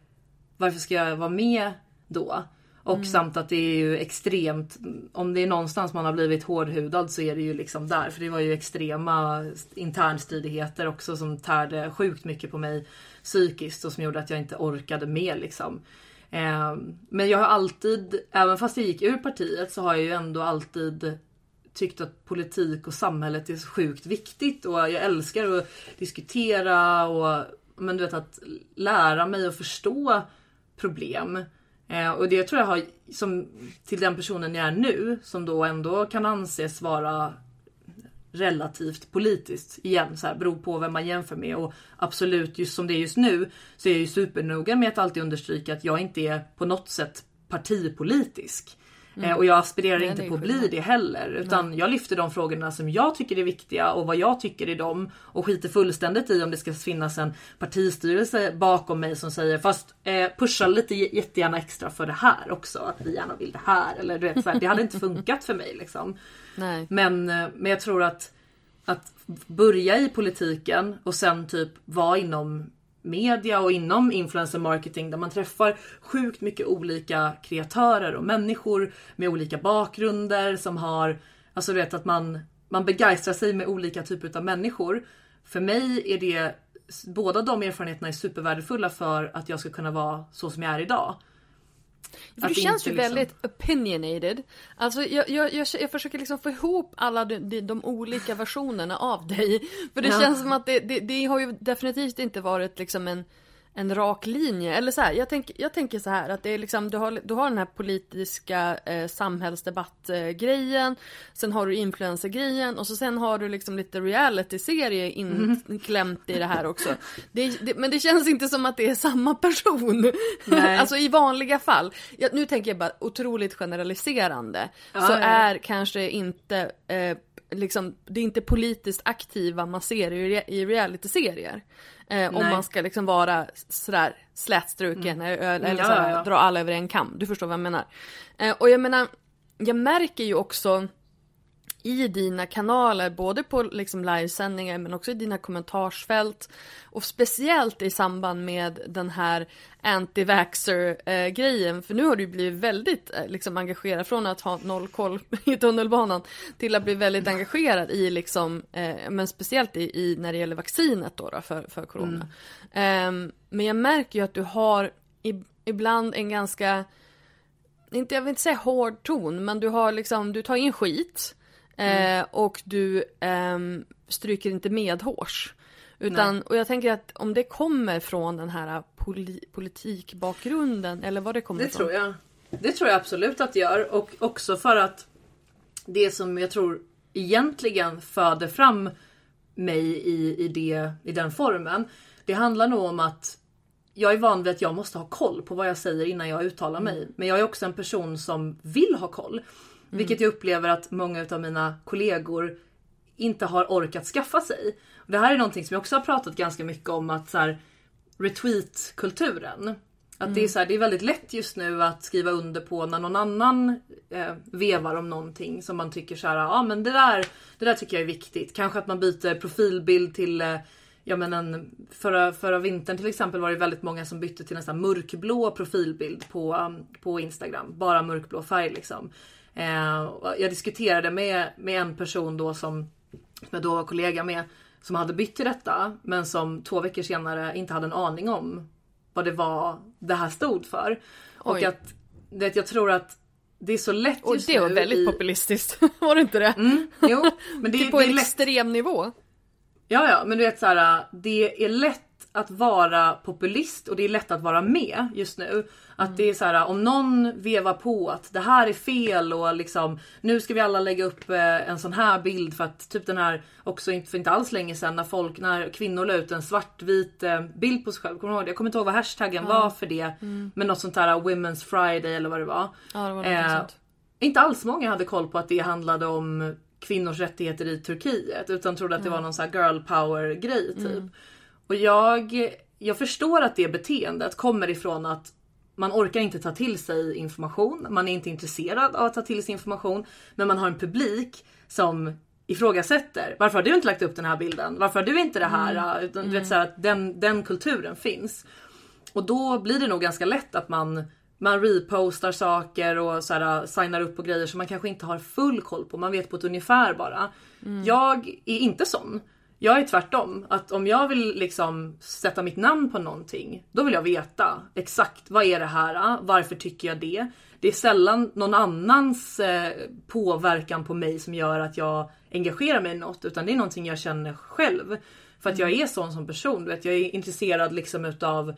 Speaker 3: varför ska jag vara med då? Och samt att det är ju extremt, om det är någonstans man har blivit hårdhudad så är det ju liksom där. För det var ju extrema internstridigheter också som tärde sjukt mycket på mig psykiskt och som gjorde att jag inte orkade med liksom. Eh, Men jag har alltid, även fast jag gick ur partiet så har jag ju ändå alltid tyckt att politik och samhället är så sjukt viktigt och jag älskar att diskutera och men du vet att lära mig att förstå problem. Eh, och det tror jag har som till den personen jag är nu som då ändå kan anses vara relativt politiskt igen så här, beror på vem man jämför med och absolut just som det är just nu så är jag ju supernoga med att alltid understryka att jag inte är på något sätt partipolitisk. Eh, och jag aspirerar
Speaker 2: Nej,
Speaker 3: inte på att bli det heller. Utan jag lyfter de frågorna som jag tycker är viktiga och vad jag tycker i dem. Och skiter fullständigt i om det ska finnas en partistyrelse bakom mig som säger fast eh, pusha lite jättegärna extra för det här också. Att vi gärna vill det här. Eller du vet, så här, det hade inte [LAUGHS] funkat för mig liksom.
Speaker 2: Nej.
Speaker 3: Men, eh, men jag tror att, att börja i politiken och sen typ vara inom media och inom influencer marketing där man träffar sjukt mycket olika kreatörer och människor med olika bakgrunder som har, alltså du vet att man, man begeistrar sig med olika typer av människor. För mig är det, båda de erfarenheterna är supervärdefulla för att jag ska kunna vara så som jag är idag.
Speaker 2: För
Speaker 3: Att
Speaker 2: du känns ju
Speaker 3: liksom-
Speaker 2: väldigt opinionated. Alltså jag, jag, jag, jag försöker liksom få ihop alla de, de, de olika versionerna av dig. För det
Speaker 3: Ja.
Speaker 2: känns som att det, det, det har ju definitivt inte varit liksom en, en rak linje. Eller så här, jag, tänk, jag tänker så här att det är liksom, du har, du har den här politiska eh, samhällsdebattgrejen. sen har du influencer-grejen och så sen har du liksom lite reality-serie inklämt i det här också. Det, det, men det känns inte som att det är samma person.
Speaker 3: Nej.
Speaker 2: alltså i vanliga fall. Jag, nu tänker jag bara otroligt generaliserande.
Speaker 3: Ja,
Speaker 2: så
Speaker 3: ja.
Speaker 2: är kanske inte eh, liksom, det är inte politiskt aktiva man ser i, i reality-serier. Eh, om man ska liksom vara sådär slätstruken eller, eller
Speaker 3: Ja,
Speaker 2: såhär,
Speaker 3: ja, ja.
Speaker 2: dra alla över en kam. Du förstår vad jag menar. Eh, och jag menar, jag märker ju också i dina kanaler, både på liksom livesändningar men också i dina kommentarsfält och speciellt i samband med den här anti-vaxxer-grejen. För nu har du blivit väldigt eh, liksom, engagerad från att ha noll koll [LAUGHS] i tunnelbanan till att bli väldigt engagerad i liksom, eh, men speciellt i, i när det gäller vaccinet då, då för, för corona. Ehm, men jag märker ju att du har i, ibland en ganska inte, jag vill inte säga hård ton, men du har liksom, du tar in skit. Eh, och du ehm, stryker inte medhårs. Utan, och jag tänker att om det kommer från den här poli, politikbakgrunden, eller vad det kommer
Speaker 3: Det
Speaker 2: ifrån.
Speaker 3: tror jag. Det tror jag absolut att det gör. Och också för att det som jag tror egentligen föder fram mig i, i, det, i den formen. Det handlar nog om att jag är van vid att jag måste ha koll på vad jag säger innan jag uttalar mig. Men jag är också en person som vill ha koll. Vilket jag upplever att många av mina kollegor inte har orkat skaffa sig. Och det här är någonting som jag också har pratat ganska mycket om att så här, retweet-kulturen. Att det, är så här, det är väldigt lätt just nu att skriva under på när någon annan eh, vevar om någonting som man tycker så här, ja ah, men det där, det där tycker jag är viktigt. Kanske att man byter profilbild till eh, Ja men en, förra, förra vintern till exempel var det väldigt många som bytte till en sån mörkblå profilbild på, um, på Instagram. Bara mörkblå färg liksom. Eh, och jag diskuterade med, med en person då som, jag då var kollega med. Som hade bytt till detta men som två veckor senare inte hade en aning om vad det var det här stod för. Och
Speaker 2: Oj.
Speaker 3: att det, jag tror att det är så lätt
Speaker 2: Och
Speaker 3: just
Speaker 2: det var
Speaker 3: nu
Speaker 2: väldigt
Speaker 3: i...
Speaker 2: populistiskt, [LAUGHS] var det inte det?
Speaker 3: Jo, men det, [LAUGHS]
Speaker 2: Typ
Speaker 3: det
Speaker 2: på
Speaker 3: är
Speaker 2: en
Speaker 3: lätt
Speaker 2: extrem nivå.
Speaker 3: Ja, ja, men du vet så här, det är lätt att vara populist och det är lätt att vara med just nu. Att det är så här, om någon vevar på att det här är fel och liksom nu ska vi alla lägga upp eh, en sån här bild för att typ den här också inte för inte alls länge sedan när folk när kvinnor la ut en svartvit eh, bild på sig själv. Kommer du ihåg det? Jag kommer inte ihåg vad hashtaggen var för det. Men något sånt här Women's Friday eller vad det var.
Speaker 2: Ja, det var något
Speaker 3: Eh, inte alls många hade koll på att det handlade om kvinnors rättigheter i Turkiet utan trodde att det var någon sån här girl power grej typ. Och jag, jag förstår att det beteendet kommer ifrån att man orkar inte ta till sig information, man är inte intresserad av att ta till sig information, men man har en publik som ifrågasätter. Varför har du inte lagt upp den här bilden? Varför har du inte det här? Utan, du vet, så här, att den, den kulturen finns. Och då blir det nog ganska lätt att man, man repostar saker och så här, signar upp på grejer som man kanske inte har full koll på. Man vet på ett ungefär bara. Jag är inte sån. Jag är tvärtom. Att om jag vill liksom sätta mitt namn på någonting, då vill jag veta exakt vad är det här? Varför tycker jag det? Det är sällan någon annans eh, påverkan på mig som gör att jag engagerar mig i något, utan det är någonting jag känner själv. För att jag är sån som person. Du vet, jag är intresserad liksom utav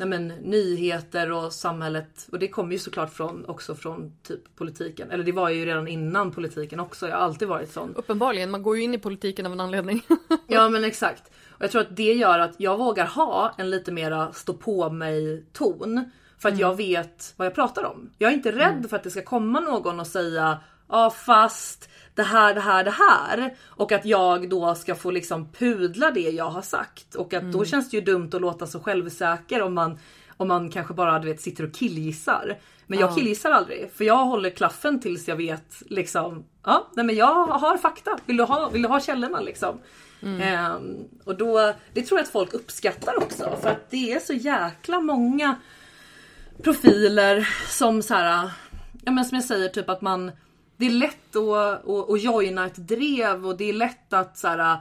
Speaker 3: nej men, nyheter och samhället. Och det kommer ju såklart från, också från typ politiken. Eller det var ju redan innan politiken också. Jag har alltid varit sån.
Speaker 2: Uppenbarligen, man går ju in i politiken av en anledning. [LAUGHS]
Speaker 3: Ja men exakt. Och jag tror att det gör att jag vågar ha en lite mera stå på mig ton. För att jag vet vad jag pratar om. Jag är inte rädd för att det ska komma någon och säga ja fast det här, det här, det här. Och att jag då ska få liksom pudla det jag har sagt. Och att då känns det ju dumt att låta så självsäker om man, om man kanske bara du vet, sitter och killgissar. Men jag killgissar aldrig för jag håller klaffen tills jag vet liksom. Ja, nej men jag har fakta. Vill du ha, vill du ha källorna liksom? Ehm, och då, det tror jag att folk uppskattar också för att det är så jäkla många profiler som så här, ja men som jag säger typ att man det är lätt att, att, att joina ett drev och det är lätt att så här,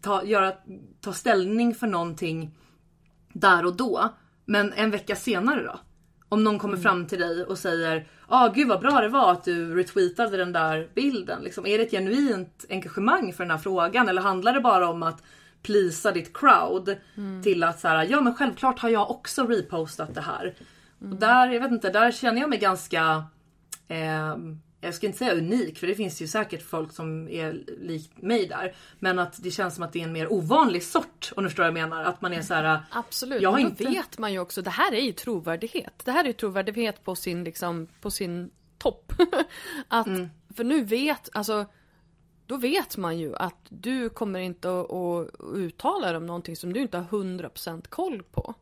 Speaker 3: ta, göra, ta ställning för någonting där och då. Men en vecka senare då? Om någon kommer fram till dig och säger ah, gud vad bra det var att du retweetade den där bilden. Liksom, är det ett genuint engagemang för den här frågan eller handlar det bara om att plisa ditt crowd till att så här, ja men självklart har jag också repostat det här. Och där, jag vet inte, där känner jag mig ganska eh, jag ska inte säga unik för det finns ju säkert folk som är likt mig där. Men att det känns som att det är en mer ovanlig sort om du förstår vad jag menar. Att man är så här.
Speaker 2: Absolut,
Speaker 3: Jag
Speaker 2: men då
Speaker 3: inte-
Speaker 2: vet man ju också, det här är ju trovärdighet. Det här är trovärdighet på sin, liksom, på sin topp. [LAUGHS] att, För nu vet, alltså då vet man ju att du kommer inte att, att uttala dig om någonting som du inte har 100% koll på.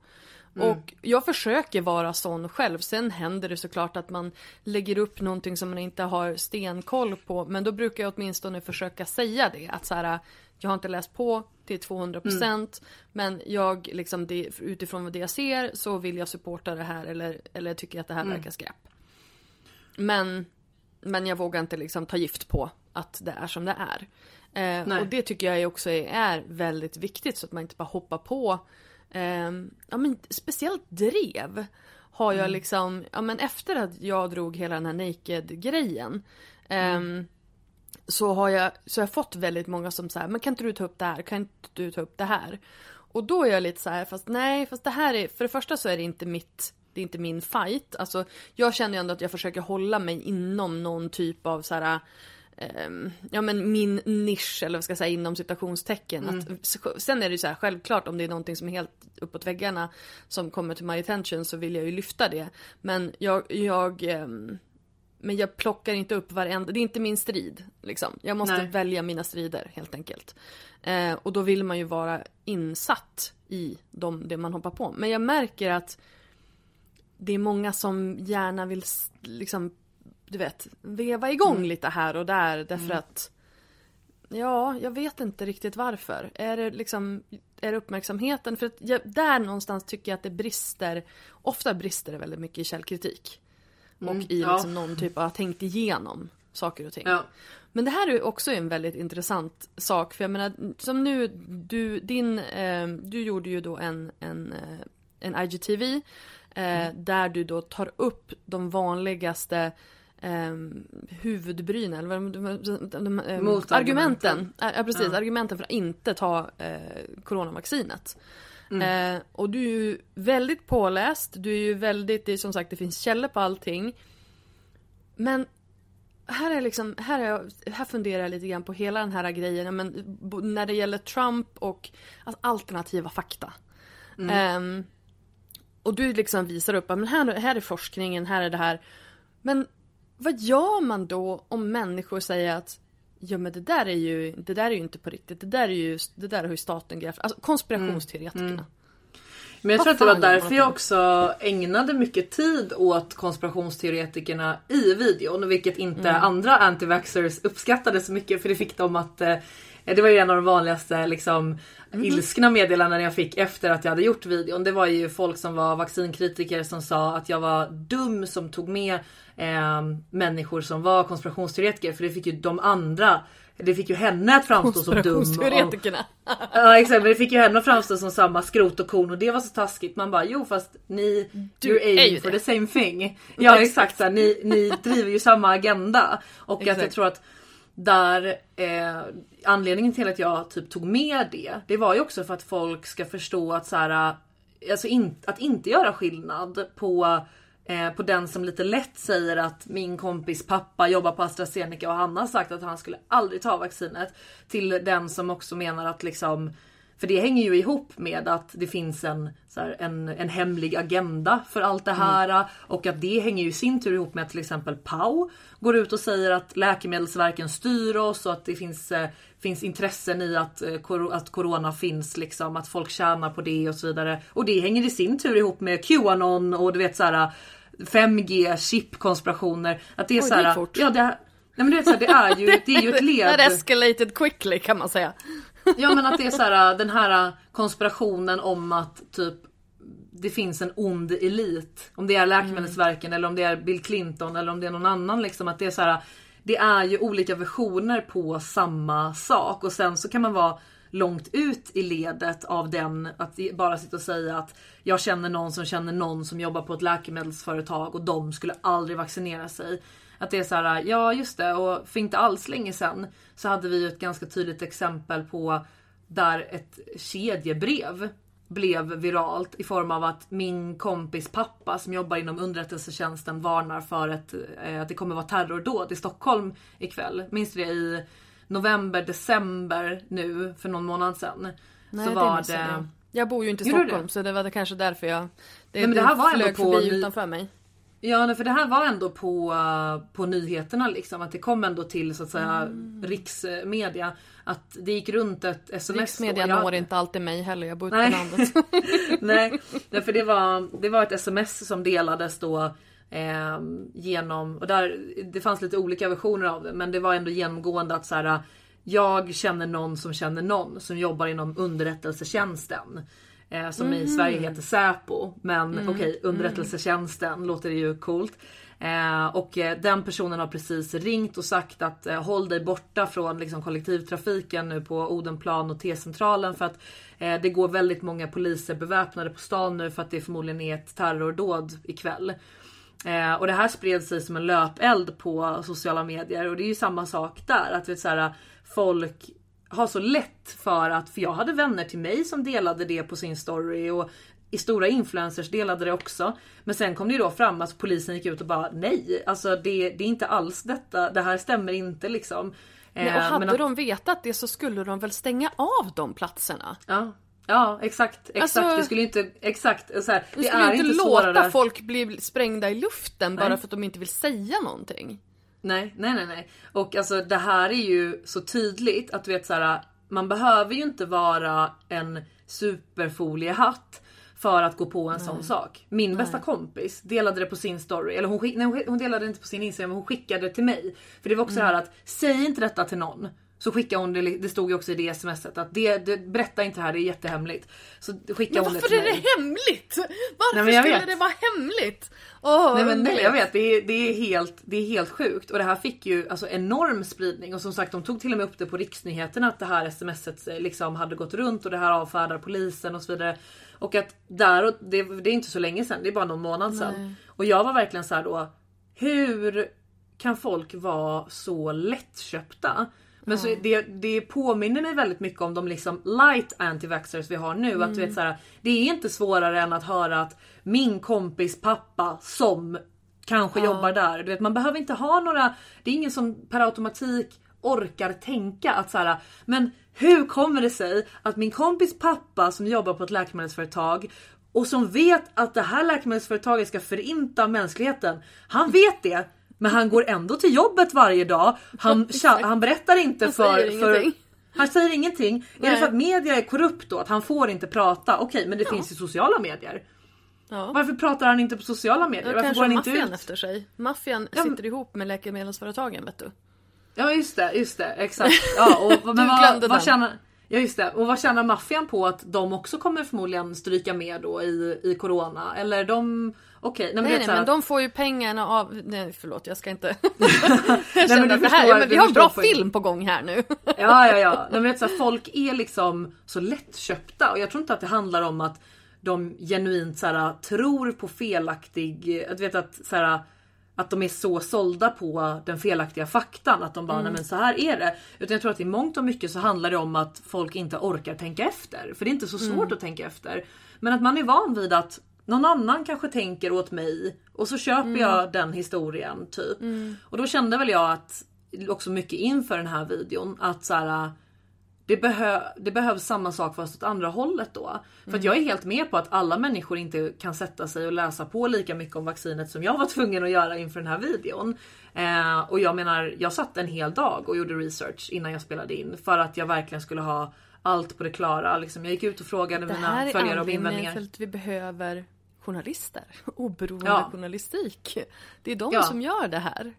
Speaker 2: Och jag försöker vara sån själv. Sen händer det såklart att man lägger upp någonting som man inte har stenkoll på. Men då brukar jag åtminstone försöka säga det. Att så här, jag har inte läst på till 200% men jag liksom det, utifrån det jag ser så vill jag supporta det här eller, eller tycker att det här verkar skräp. Men, men jag vågar inte liksom ta gift på att det är som det är. Eh, och det tycker jag också är, är väldigt viktigt så att man inte bara hoppar på ehm, ja men speciellt drev har jag liksom, ja men efter att jag drog hela den här naked grejen ehm, så har jag, så har jag fått väldigt många som säger men kan inte du ta upp det här, kan inte du ta upp det här? Och då är jag lite så här, fast nej, fast det här är, för det första så är det inte mitt, det är inte min fight. Alltså jag känner ju ändå att jag försöker hålla mig inom någon typ av så här ja men min nisch eller vad ska jag säga inom citationstecken. Att, sen är det ju så här självklart om det är någonting som är helt uppåt väggarna som kommer till my attention så vill jag ju lyfta det. Men jag, jag ehm, men jag plockar inte upp varenda, det är inte min strid. Liksom. Jag måste
Speaker 3: Nej.
Speaker 2: välja mina strider helt enkelt. Eh, och då vill man ju vara insatt i de, det man hoppar på. Men jag märker att det är många som gärna vill liksom, du vet, veva igång lite här och där därför att Ja, jag vet inte riktigt varför. Är det liksom, är det uppmärksamheten? För att jag, där någonstans tycker jag att det brister, ofta brister det väldigt mycket i källkritik. Och i
Speaker 3: ja.
Speaker 2: liksom någon typ av tänkt igenom saker och ting.
Speaker 3: Ja.
Speaker 2: Men det här är också en väldigt intressant sak. För jag menar, som nu, du, din, eh, du gjorde ju då en, en, eh, en IGTV. Eh, Där du då tar upp de vanligaste eh, huvudbrynen, eller vad de, de, de, eh,
Speaker 3: Motargumenten.
Speaker 2: argumenten. Ja, ja, precis, argumenten för att inte ta eh, coronavaccinet. Eh, och du är ju väldigt påläst, du är ju väldigt, det är som sagt det finns källor på allting. Men här är liksom, här, är här funderar jag lite grann på hela den här grejen, ja, men, när det gäller Trump och alltså, alternativa fakta. Ehm, och du liksom visar upp, ja, men här, här är forskningen, här är det här. Men vad gör man då om människor säger att Ja men det där är ju, det där är ju inte på riktigt, det där är ju, det där har ju staten grävt, alltså konspirationsteoretikerna.
Speaker 3: Men jag
Speaker 2: Vad
Speaker 3: tror att det var därför jag också ägnade mycket tid åt konspirationsteoretikerna i videon. Vilket inte
Speaker 2: Mm.
Speaker 3: andra antivaxxers uppskattade så mycket för det fick dem att eh, det var ju en av de vanligaste liksom,
Speaker 2: Mm.
Speaker 3: ilskna meddelanden jag fick efter att jag hade gjort videon. Det var ju folk som var vaccinkritiker som sa att jag var dum som tog med eh, människor som var konspirationsteoretiker. För det fick ju de andra, det fick ju henne att framstå som dum.
Speaker 2: Konspirationsteoretikerna.
Speaker 3: Ja exakt men det fick ju henne att framstå som samma skrot och korn och det var så taskigt. Man bara jo fast ni
Speaker 2: Du
Speaker 3: you're
Speaker 2: är
Speaker 3: aiming for
Speaker 2: det.
Speaker 3: the same thing. Ja exakt, så här, ni, ni driver ju samma agenda. Och att jag
Speaker 2: Exakt.
Speaker 3: tror att där eh, anledningen till att jag typ tog med det. Det var ju också för att folk ska förstå att så här, eh, alltså in, att inte göra skillnad på eh, på den som lite lätt säger att min kompis pappa jobbar på AstraZeneca och han har sagt att han skulle aldrig ta vaccinet. Till den som också menar att liksom för det hänger ju ihop med att det finns en, så här, en, en hemlig agenda för allt det här mm. och att det hänger ju i sin tur ihop med att till exempel Pau går ut och säger att Läkemedelsverken styr oss och att det finns, eh, finns intressen i att, eh, att Corona finns liksom, att folk tjänar på det och så vidare. Och det hänger i sin tur ihop med Qanon och du vet så här 5G chipkonspirationer. Att det är
Speaker 2: Oj,
Speaker 3: så här,
Speaker 2: det är fort.
Speaker 3: ja det, nej men du vet så här, det är ju, [LAUGHS] det är ju ett led.
Speaker 2: That escalated quickly kan man säga. [LAUGHS]
Speaker 3: Ja men att det är så här, äh, den här äh, konspirationen om att typ det finns en ond elit. Om det är Läkemedelsverken mm. eller om det är Bill Clinton eller om det är någon annan liksom. Att det är så här, äh, det är ju olika versioner på samma sak och sen så kan man vara långt ut i ledet av den att bara sitta och säga att jag känner någon som känner någon som jobbar på ett läkemedelsföretag och de skulle aldrig vaccinera sig. Att det är så här, ja just det och för inte alls länge sedan så hade vi ett ganska tydligt exempel på där ett kedjebrev blev viralt i form av att min kompis pappa som jobbar inom underrättelsetjänsten varnar för ett, eh, att det kommer vara terrordåd i Stockholm ikväll. Minns du det i november, december nu för någon månad sedan?
Speaker 2: Nej,
Speaker 3: så
Speaker 2: det
Speaker 3: var
Speaker 2: missade
Speaker 3: det...
Speaker 2: jag. Bor ju inte i Stockholm
Speaker 3: det?
Speaker 2: så det var det kanske därför jag... Det,
Speaker 3: Nej, men det här var ändå på
Speaker 2: förbi utanför mig.
Speaker 3: Ja för det här var ändå på, uh, på nyheterna liksom. Att det kom ändå till så att säga
Speaker 2: Mm.
Speaker 3: riksmedia. Att det gick runt ett sms.
Speaker 2: Riksmedia.
Speaker 3: Jag-
Speaker 2: når inte alltid mig heller, jag bor ute på landet. [LAUGHS]
Speaker 3: Nej, för det var, det var ett sms som delades då eh, genom, och där, det fanns lite olika versioner av det, men det var ändå genomgående att så här, jag känner någon som känner någon som jobbar inom underrättelsetjänsten. Eh, som i Sverige heter Säpo. Men okej, underrättelsetjänsten låter det ju coolt. Eh, och eh, den personen har precis ringt och sagt att eh, håll dig borta från liksom, kollektivtrafiken nu på Odenplan och T-centralen för att eh, det går väldigt många poliser beväpnade på stan nu för att det förmodligen är ett terrordåd ikväll. Eh, och det här spred sig som en löpeld på sociala medier och det är ju samma sak där. Att vet, så här, folk har så lätt för att, för jag hade vänner till mig som delade det på sin story och i stora influencers delade det också. Men sen kom det ju då fram att polisen gick ut och bara nej, alltså det, det är inte alls detta, det här stämmer inte liksom.
Speaker 2: Nej, och
Speaker 3: Eh,
Speaker 2: hade
Speaker 3: att-
Speaker 2: de vetat det så skulle de väl stänga av de platserna?
Speaker 3: Ja, ja exakt, exakt.
Speaker 2: Alltså-
Speaker 3: det skulle inte, exakt. Så här,
Speaker 2: De
Speaker 3: det
Speaker 2: skulle
Speaker 3: är
Speaker 2: inte
Speaker 3: inte
Speaker 2: låta
Speaker 3: svårare.
Speaker 2: folk bli sprängda i luften bara
Speaker 3: Nej.
Speaker 2: för att de inte vill säga någonting.
Speaker 3: Nej, nej, nej, nej. Och alltså det här är ju så tydligt att du vet så här, man behöver ju inte vara en superfoliehatt för att gå på en sån sak. Min bästa kompis delade det på sin story, eller hon, skick, nej, hon- delade det inte på sin Instagram men hon skickade det till mig. För det var också så här att säg inte detta till någon. Så skickade hon det, det stod ju också i det smset att det, det berätta inte här, det är jättehemligt. Så skickade
Speaker 2: Men
Speaker 3: hon det
Speaker 2: varför
Speaker 3: till
Speaker 2: är det hemligt? Varför
Speaker 3: Nej, men
Speaker 2: skulle
Speaker 3: vet.
Speaker 2: det vara hemligt? Åh,
Speaker 3: Nej men nej, jag vet, det är, det, är helt, det är helt sjukt. Och det här fick ju alltså enorm spridning. Och som sagt de tog till och med upp det på riksnyheterna att det här smset eh, liksom hade gått runt och det här avfärdar polisen och så vidare. Och att där, och det, det är inte så länge sedan, det är bara någon månad sedan. Och jag var verkligen så här då, hur kan folk vara så lättköpta? Men så det, det påminner mig väldigt mycket om de liksom light anti-vaxxers vi har nu. Att du vet, så här, det är inte svårare än att höra att min kompis pappa som kanske jobbar där. Du vet, man behöver inte ha några, det är ingen som per automatik orkar tänka att så här, men hur kommer det sig att min kompis pappa som jobbar på ett läkemedelsföretag och som vet att det här läkemedelsföretaget ska förinta mänskligheten. Han vet det. Men han går ändå till jobbet varje dag. Han, han berättar inte
Speaker 2: Han
Speaker 3: för, för han säger ingenting. Är det
Speaker 2: Nej.
Speaker 3: för att media är korrupt då? Att han får inte prata? Okej, men det finns ju sociala medier.
Speaker 2: Ja.
Speaker 3: Varför pratar han inte på sociala medier? Varför går han inte ut?
Speaker 2: efter sig. Maffian
Speaker 3: Ja,
Speaker 2: sitter ihop med läkemedelsföretagen vet du.
Speaker 3: Ja just det, just det, exakt. Ja, och, [LAUGHS] men vad, vad tjänar, ja just det, och vad tjänar maffian på att de också kommer förmodligen stryka med då i, i corona? Eller de, okej, nej, men
Speaker 2: Nej, nej men de får ju pengarna av... Nej förlåt jag ska inte... [LAUGHS]
Speaker 3: Nej,
Speaker 2: jag
Speaker 3: men
Speaker 2: kände
Speaker 3: du
Speaker 2: att det här,
Speaker 3: förstår-
Speaker 2: ja, men vi har en bra film på gång här nu.
Speaker 3: Ja ja ja, nej, men så här, folk är liksom så lättköpta och jag tror inte att det handlar om att de genuint så här, tror på felaktig, att vet att så här, att de är så sålda på den felaktiga faktan att de bara nej men så här är det. Utan jag tror att i mångt och mycket så handlar det om att folk inte orkar tänka efter. För det är inte så svårt att tänka efter. Men att man är van vid att någon annan kanske tänker åt mig och så köper jag den historien typ. Och då kände väl jag att också mycket inför den här videon att så här, det, behö det behövs samma sak fast åt andra hållet då. För att jag är helt med på att alla människor inte kan sätta sig och läsa på lika mycket om vaccinet som jag var tvungen att göra inför den här videon. Eh, och jag menar, jag satt en hel dag och gjorde research innan jag spelade in för att jag verkligen skulle ha allt på det klara. Liksom, jag gick ut och frågade
Speaker 2: Det
Speaker 3: mina
Speaker 2: här är
Speaker 3: följare om
Speaker 2: anledningen
Speaker 3: invändningar.
Speaker 2: för att vi behöver journalister. [LAUGHS] Oberoende
Speaker 3: Ja.
Speaker 2: journalistik. Det är de
Speaker 3: Ja.
Speaker 2: som gör det här.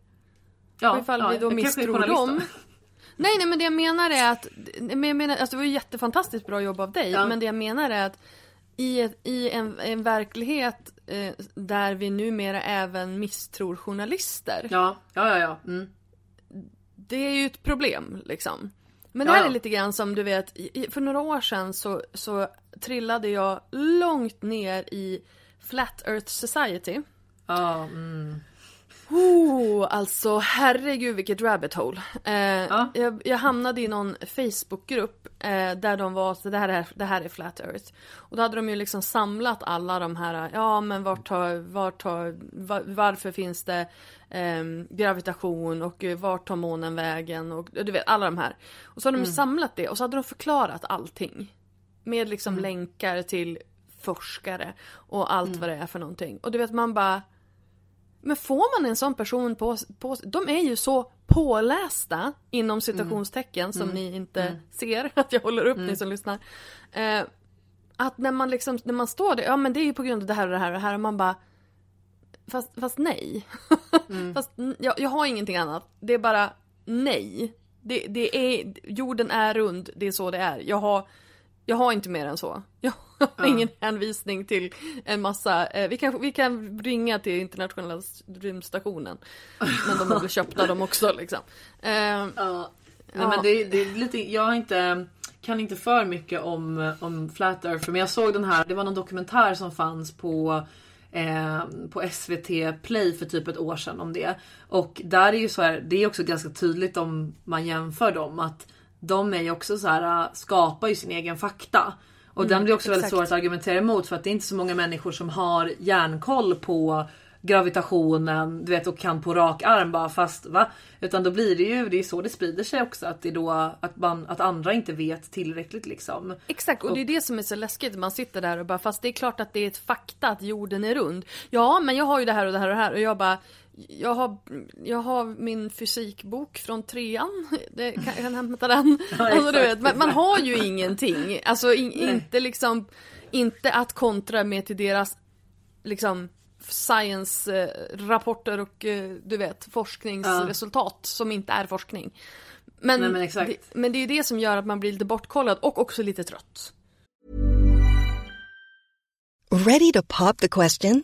Speaker 3: Ja,
Speaker 2: och ifall vi då misstror dem. [LAUGHS] Nej, nej, men det jag menar är att, men jag menar, alltså det var ju jättefantastiskt bra jobb av dig,
Speaker 3: Ja.
Speaker 2: men det jag menar är att i, ett, i en, en verklighet eh, där vi numera även misstror journalister,
Speaker 3: Ja, ja, ja. ja. Mm.
Speaker 2: det är ju ett problem liksom. Men
Speaker 3: Ja,
Speaker 2: det här
Speaker 3: ja.
Speaker 2: är lite grann som du vet, för några år sedan så, så trillade jag långt ner i Flat Earth Society.
Speaker 3: ja mm.
Speaker 2: Oh, alltså herregud vilket rabbit hole. Eh, jag, jag hamnade i någon Facebookgrupp eh, där de var så det här, är, det här är Flat Earth. Och då hade de ju liksom samlat alla de här, ja men vart tar, vart tar, var, varför finns det eh, gravitation och eh, vart tar månen vägen och du vet alla de här. Och så hade de ju samlat det och så hade de förklarat allting. Med liksom länkar till forskare och allt vad det är för någonting. Och du vet man bara men får man en sån person på, på de är ju så pålästa inom citationstecken som ni inte ser [LAUGHS] att jag håller upp ni som lyssnar. Eh, att när man liksom, när man står där, ja men det är ju på grund av det här och det här och det här och man bara Fast, fast nej. [LAUGHS] fast n- jag, jag har ingenting annat. Det är bara nej. Det, det är, jorden är rund, det är så det är. Jag har, jag har inte mer än så. Jag har ingen hänvisning till en massa, eh, vi, kan, vi kan ringa till internationella rymdstationen. Men de har väl köpta dem också liksom. Eh,
Speaker 3: Ja. Nej,
Speaker 2: Ja.
Speaker 3: men det, det är lite, jag har inte, kan inte för mycket om, om Flat Earth. Men jag såg den här, det var någon dokumentär som fanns på eh, på SVT Play för typ ett år sedan om det. Och där är ju så här, det är också ganska tydligt om man jämför dem att de är ju också så här, äh, skapar ju sin egen fakta. Och den blir också väldigt
Speaker 2: exakt.
Speaker 3: svår att argumentera emot för att det är inte så många människor som har järnkoll på gravitationen, du vet och kan på rak arm bara fast va? Utan då blir det ju, det är så det sprider sig också att det är då att, man, att andra inte vet tillräckligt liksom.
Speaker 2: Exakt, och det är det som är så läskigt. Man sitter där och bara, fast det är klart att det är ett fakta att jorden är rund. Ja, men jag har ju det här och det här och det här. Och jag bara, jag har, jag har min fysikbok från trean. Det, kan, jag kan hämta den. [LAUGHS] alltså, du vet, man, man har ju ingenting. Alltså in, inte liksom, inte att kontra med till deras liksom science-rapporter och eh, du vet forskningsresultat som inte är forskning. Men,
Speaker 3: Nej, men exakt.
Speaker 2: Det, men det är ju det som gör att man blir lite bortkollad och också lite trött.
Speaker 4: Ready to pop the question?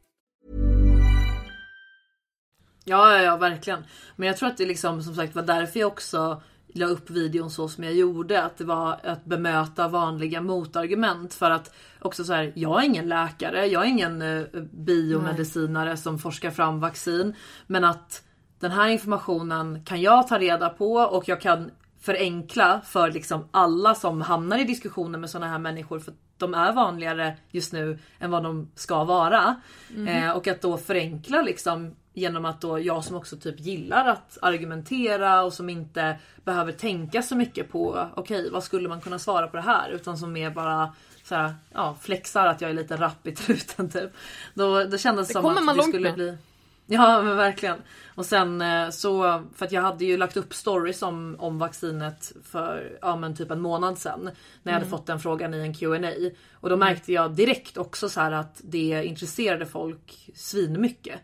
Speaker 3: Ja, ja, ja, verkligen. Men jag tror att det liksom som sagt var därför jag också la upp videon så som jag gjorde. Att det var att bemöta vanliga motargument. För att också så här, jag är ingen läkare, jag är ingen eh, biomedicinare som forskar fram vaccin. Men att den här informationen kan jag ta reda på och jag kan förenkla för liksom alla som hamnar i diskussioner med sådana här människor. För de är vanligare just nu än vad de ska vara. Eh, och att då förenkla liksom genom att då jag som också typ gillar att argumentera och som inte behöver tänka så mycket på okej vad skulle man kunna svara på det här utan som mer bara så här, ja, flexar att jag är lite rapp i truten typ. Då, då kändes det som att
Speaker 2: man
Speaker 3: det skulle
Speaker 2: med.
Speaker 3: bli Ja men verkligen. Och sen eh, så, för att jag hade ju lagt upp stories om, om vaccinet för ja, men typ en månad sedan. När jag hade fått den frågan i en Q&A Och då märkte jag direkt också så att det intresserade folk svinmycket.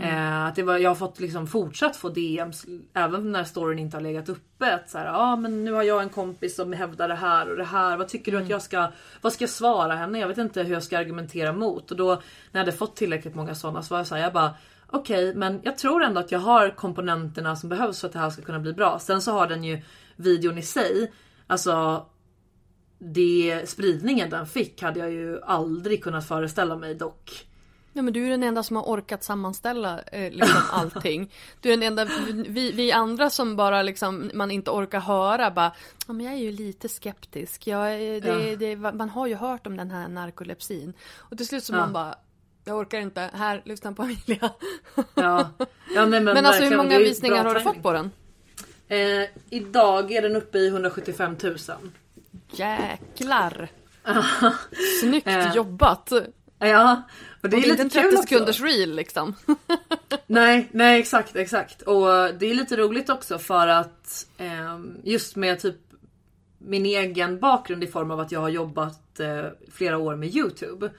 Speaker 3: Eh, att det var, jag har fått liksom fortsatt få DMs även när storyn inte har legat uppe. Att så här, ah, men nu har jag en kompis som hävdar det här och det här. Vad tycker du att jag ska, vad ska jag svara henne? Jag vet inte hur jag ska argumentera mot. Och då när jag hade fått tillräckligt många sådana så var jag så här, jag bara okej men jag tror ändå att jag har komponenterna som behövs för att det här ska kunna bli bra. Sen så har den ju videon i sig, alltså det spridningen den fick hade jag ju aldrig kunnat föreställa mig dock.
Speaker 2: Ja men du är den enda som har orkat sammanställa eh, liksom [LAUGHS] allting. Du är den enda, vi, vi andra som bara liksom man inte orkar höra bara Ja men jag är ju lite skeptisk. Jag, är- det,
Speaker 3: Ja.
Speaker 2: det, man har ju hört om den här narkolepsin. Och till slut så
Speaker 3: Ja.
Speaker 2: man bara Jag orkar inte, här lyssna på Amelia. [LAUGHS]
Speaker 3: Ja, ja nej, men,
Speaker 2: Men, alltså hur många visningar har du fått på den?
Speaker 3: Eh, idag är den uppe i 175 000.
Speaker 2: Jäklar! [LAUGHS] Snyggt
Speaker 3: Eh,
Speaker 2: jobbat!
Speaker 3: Ja, och det
Speaker 2: Och
Speaker 3: är
Speaker 2: det är inte
Speaker 3: lite
Speaker 2: en
Speaker 3: kul
Speaker 2: 30
Speaker 3: också.
Speaker 2: sekunders reel liksom. [LAUGHS]
Speaker 3: Nej, nej exakt, exakt. Och det är lite roligt också för att ehm, just med typ min egen bakgrund i form av att jag har jobbat eh, flera år med Youtube.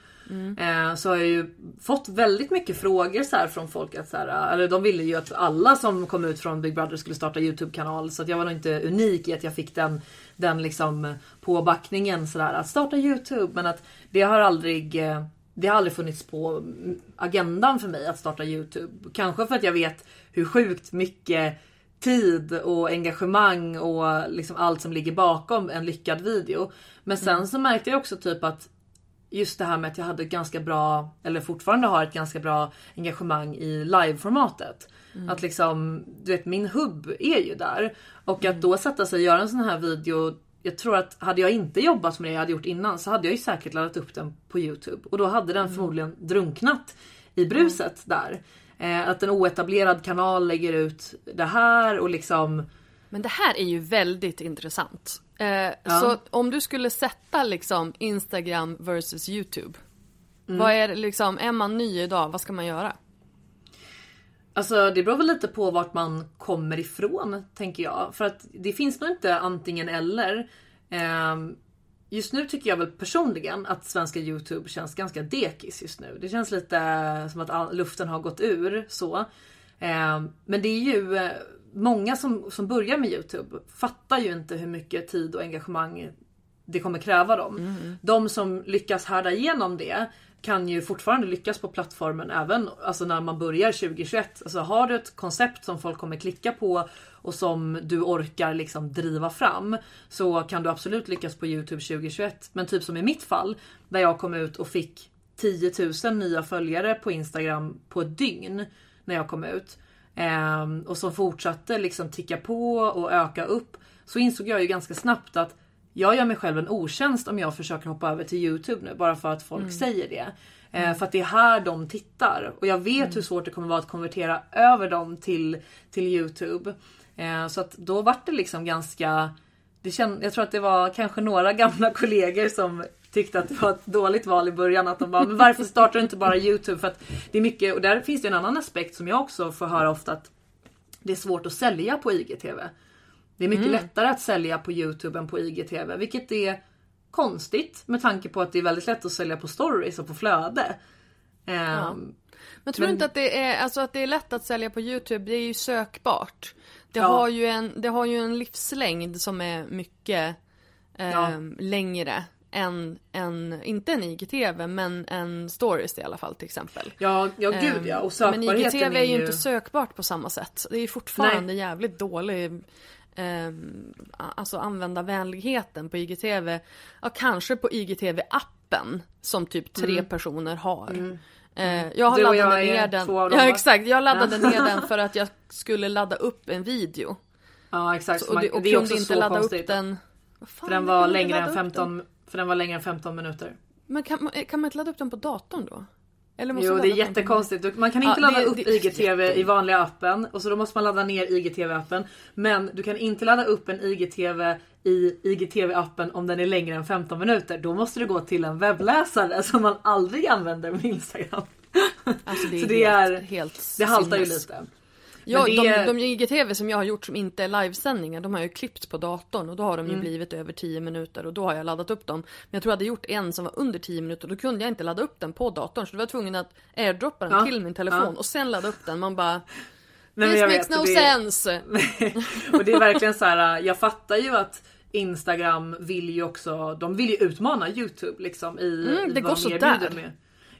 Speaker 3: Eh, så har jag ju fått väldigt mycket frågor så här från folk att så här, eller de ville ju att alla som kom ut från Big Brother skulle starta Youtube-kanal så att jag var nog inte unik i att jag fick den, den liksom påbackningen sådär att starta Youtube men att det har aldrig eh, det har aldrig funnits på agendan för mig att starta Youtube. Kanske för att jag vet hur sjukt mycket tid och engagemang och liksom allt som ligger bakom en lyckad video. Men sen så märkte jag också typ att just det här med att jag hade ganska bra, eller fortfarande har ett ganska bra engagemang i liveformatet. Att liksom, du vet min hubb är ju där. Och att då sätta sig och göra en sån här video jag tror att hade jag inte jobbat med det jag hade gjort innan så hade jag ju säkert laddat upp den på Youtube. Och då hade den förmodligen drunknat i bruset där. Eh, att en oetablerad kanal lägger ut det här och liksom
Speaker 2: Men det här är ju väldigt intressant. Eh, Så om du skulle sätta liksom Instagram versus YouTube. Vad är liksom, är man ny idag, vad ska man göra?
Speaker 3: Alltså det beror väl lite på vart man kommer ifrån tänker jag. För att det finns nog inte antingen eller. Ehm, just nu tycker jag väl personligen att svenska Youtube känns ganska dekis just nu. Det känns lite som att luften har gått ur så. Ehm, men det är ju eh, många som, som börjar med Youtube fattar ju inte hur mycket tid och engagemang det kommer kräva dem. De som lyckas härda igenom det kan ju fortfarande lyckas på plattformen även alltså när man börjar 2021. Alltså har du ett koncept som folk kommer klicka på och som du orkar liksom driva fram så kan du absolut lyckas på Youtube 2021. Men typ som i mitt fall där jag kom ut och fick 10 000 nya följare på Instagram på ett dygn när jag kom ut. Ehm, och som fortsatte liksom ticka på och öka upp. Så insåg jag ju ganska snabbt att jag gör mig själv en otjänst om jag försöker hoppa över till Youtube nu bara för att folk säger det. Eh, för att det är här de tittar och jag vet hur svårt det kommer vara att konvertera över dem till, till Youtube. Eh, så att då vart det liksom ganska det känd, jag tror att det var kanske några gamla [LAUGHS] kollegor som tyckte att det var ett dåligt val i början. Att de bara, men varför startar du inte bara Youtube? För att det är mycket, och där finns det en annan aspekt som jag också får höra ofta att det är svårt att sälja på IGTV. Det är mycket lättare att sälja på Youtube än på IGTV, vilket är konstigt med tanke på att det är väldigt lätt att sälja på stories och på flöde. Ehm,
Speaker 2: Men tror du
Speaker 3: Men-
Speaker 2: inte att det är, alltså att det är lätt att sälja på Youtube, det är ju sökbart. Det,
Speaker 3: Ja.
Speaker 2: har, ju en, det har ju en livslängd som är mycket eh,
Speaker 3: Ja.
Speaker 2: längre än, än, inte en IGTV, men en stories i alla fall till exempel.
Speaker 3: Ja, ja gud
Speaker 2: Ehm,
Speaker 3: ja. Och
Speaker 2: Men IGTV är ju inte sökbart på samma sätt. Det är ju fortfarande
Speaker 3: Nej.
Speaker 2: jävligt dålig ehm, alltså användarvänligheten på IGTV. Ja, kanske på IGTV-appen som typ tre personer har. Eh, jag har
Speaker 3: Mm. Du och jag är
Speaker 2: ner den.
Speaker 3: två av dem,
Speaker 2: Ja
Speaker 3: va?
Speaker 2: exakt, jag laddade ner den [LAUGHS] för att jag skulle ladda upp en video.
Speaker 3: Ja exakt.
Speaker 2: Så, och, det, och
Speaker 3: det är också
Speaker 2: inte
Speaker 3: så
Speaker 2: ladda
Speaker 3: konstigt.
Speaker 2: upp den. Fan,
Speaker 3: För den var längre än
Speaker 2: upp den.
Speaker 3: 15, för den var längre än 15 minuter.
Speaker 2: Men kan, man- kan man inte ladda upp den på datorn då?
Speaker 3: Jo det är jättekonstigt. Man kan inte
Speaker 2: Ja,
Speaker 3: ladda
Speaker 2: det-
Speaker 3: upp
Speaker 2: det-
Speaker 3: IGTV
Speaker 2: jätte-
Speaker 3: i vanliga appen och så då måste man ladda ner IGTV-appen. Men du kan inte ladda upp en IGTV i IGTV-appen om den är längre än 15 minuter. Då måste du gå till en webbläsare [LAUGHS] som man aldrig använder med Instagram.
Speaker 2: Alltså det
Speaker 3: Så det är-
Speaker 2: helt
Speaker 3: Det haltar ju lite.
Speaker 2: Ja,
Speaker 3: det
Speaker 2: de, de IGTV som jag har gjort som inte är livesändningar, de har ju klippt på datorn och då har de ju
Speaker 3: Mm.
Speaker 2: blivit över 10 minuter och då har jag laddat upp dem. Men jag tror jag hade gjort en som var under 10 minuter och då kunde jag inte ladda upp den på datorn så då var jag tvungen att airdroppa den
Speaker 3: Ja,
Speaker 2: till min telefon
Speaker 3: ja.
Speaker 2: och sen ladda upp den. Man bara
Speaker 3: Nej,
Speaker 2: This makes
Speaker 3: vet,
Speaker 2: no
Speaker 3: det-
Speaker 2: sense! [LAUGHS]
Speaker 3: och det är verkligen så här. jag fattar ju att Instagram vill ju också, de vill ju utmana Youtube liksom i,
Speaker 2: Mm,
Speaker 3: i
Speaker 2: det
Speaker 3: vad
Speaker 2: går sådär.
Speaker 3: erbjuder med.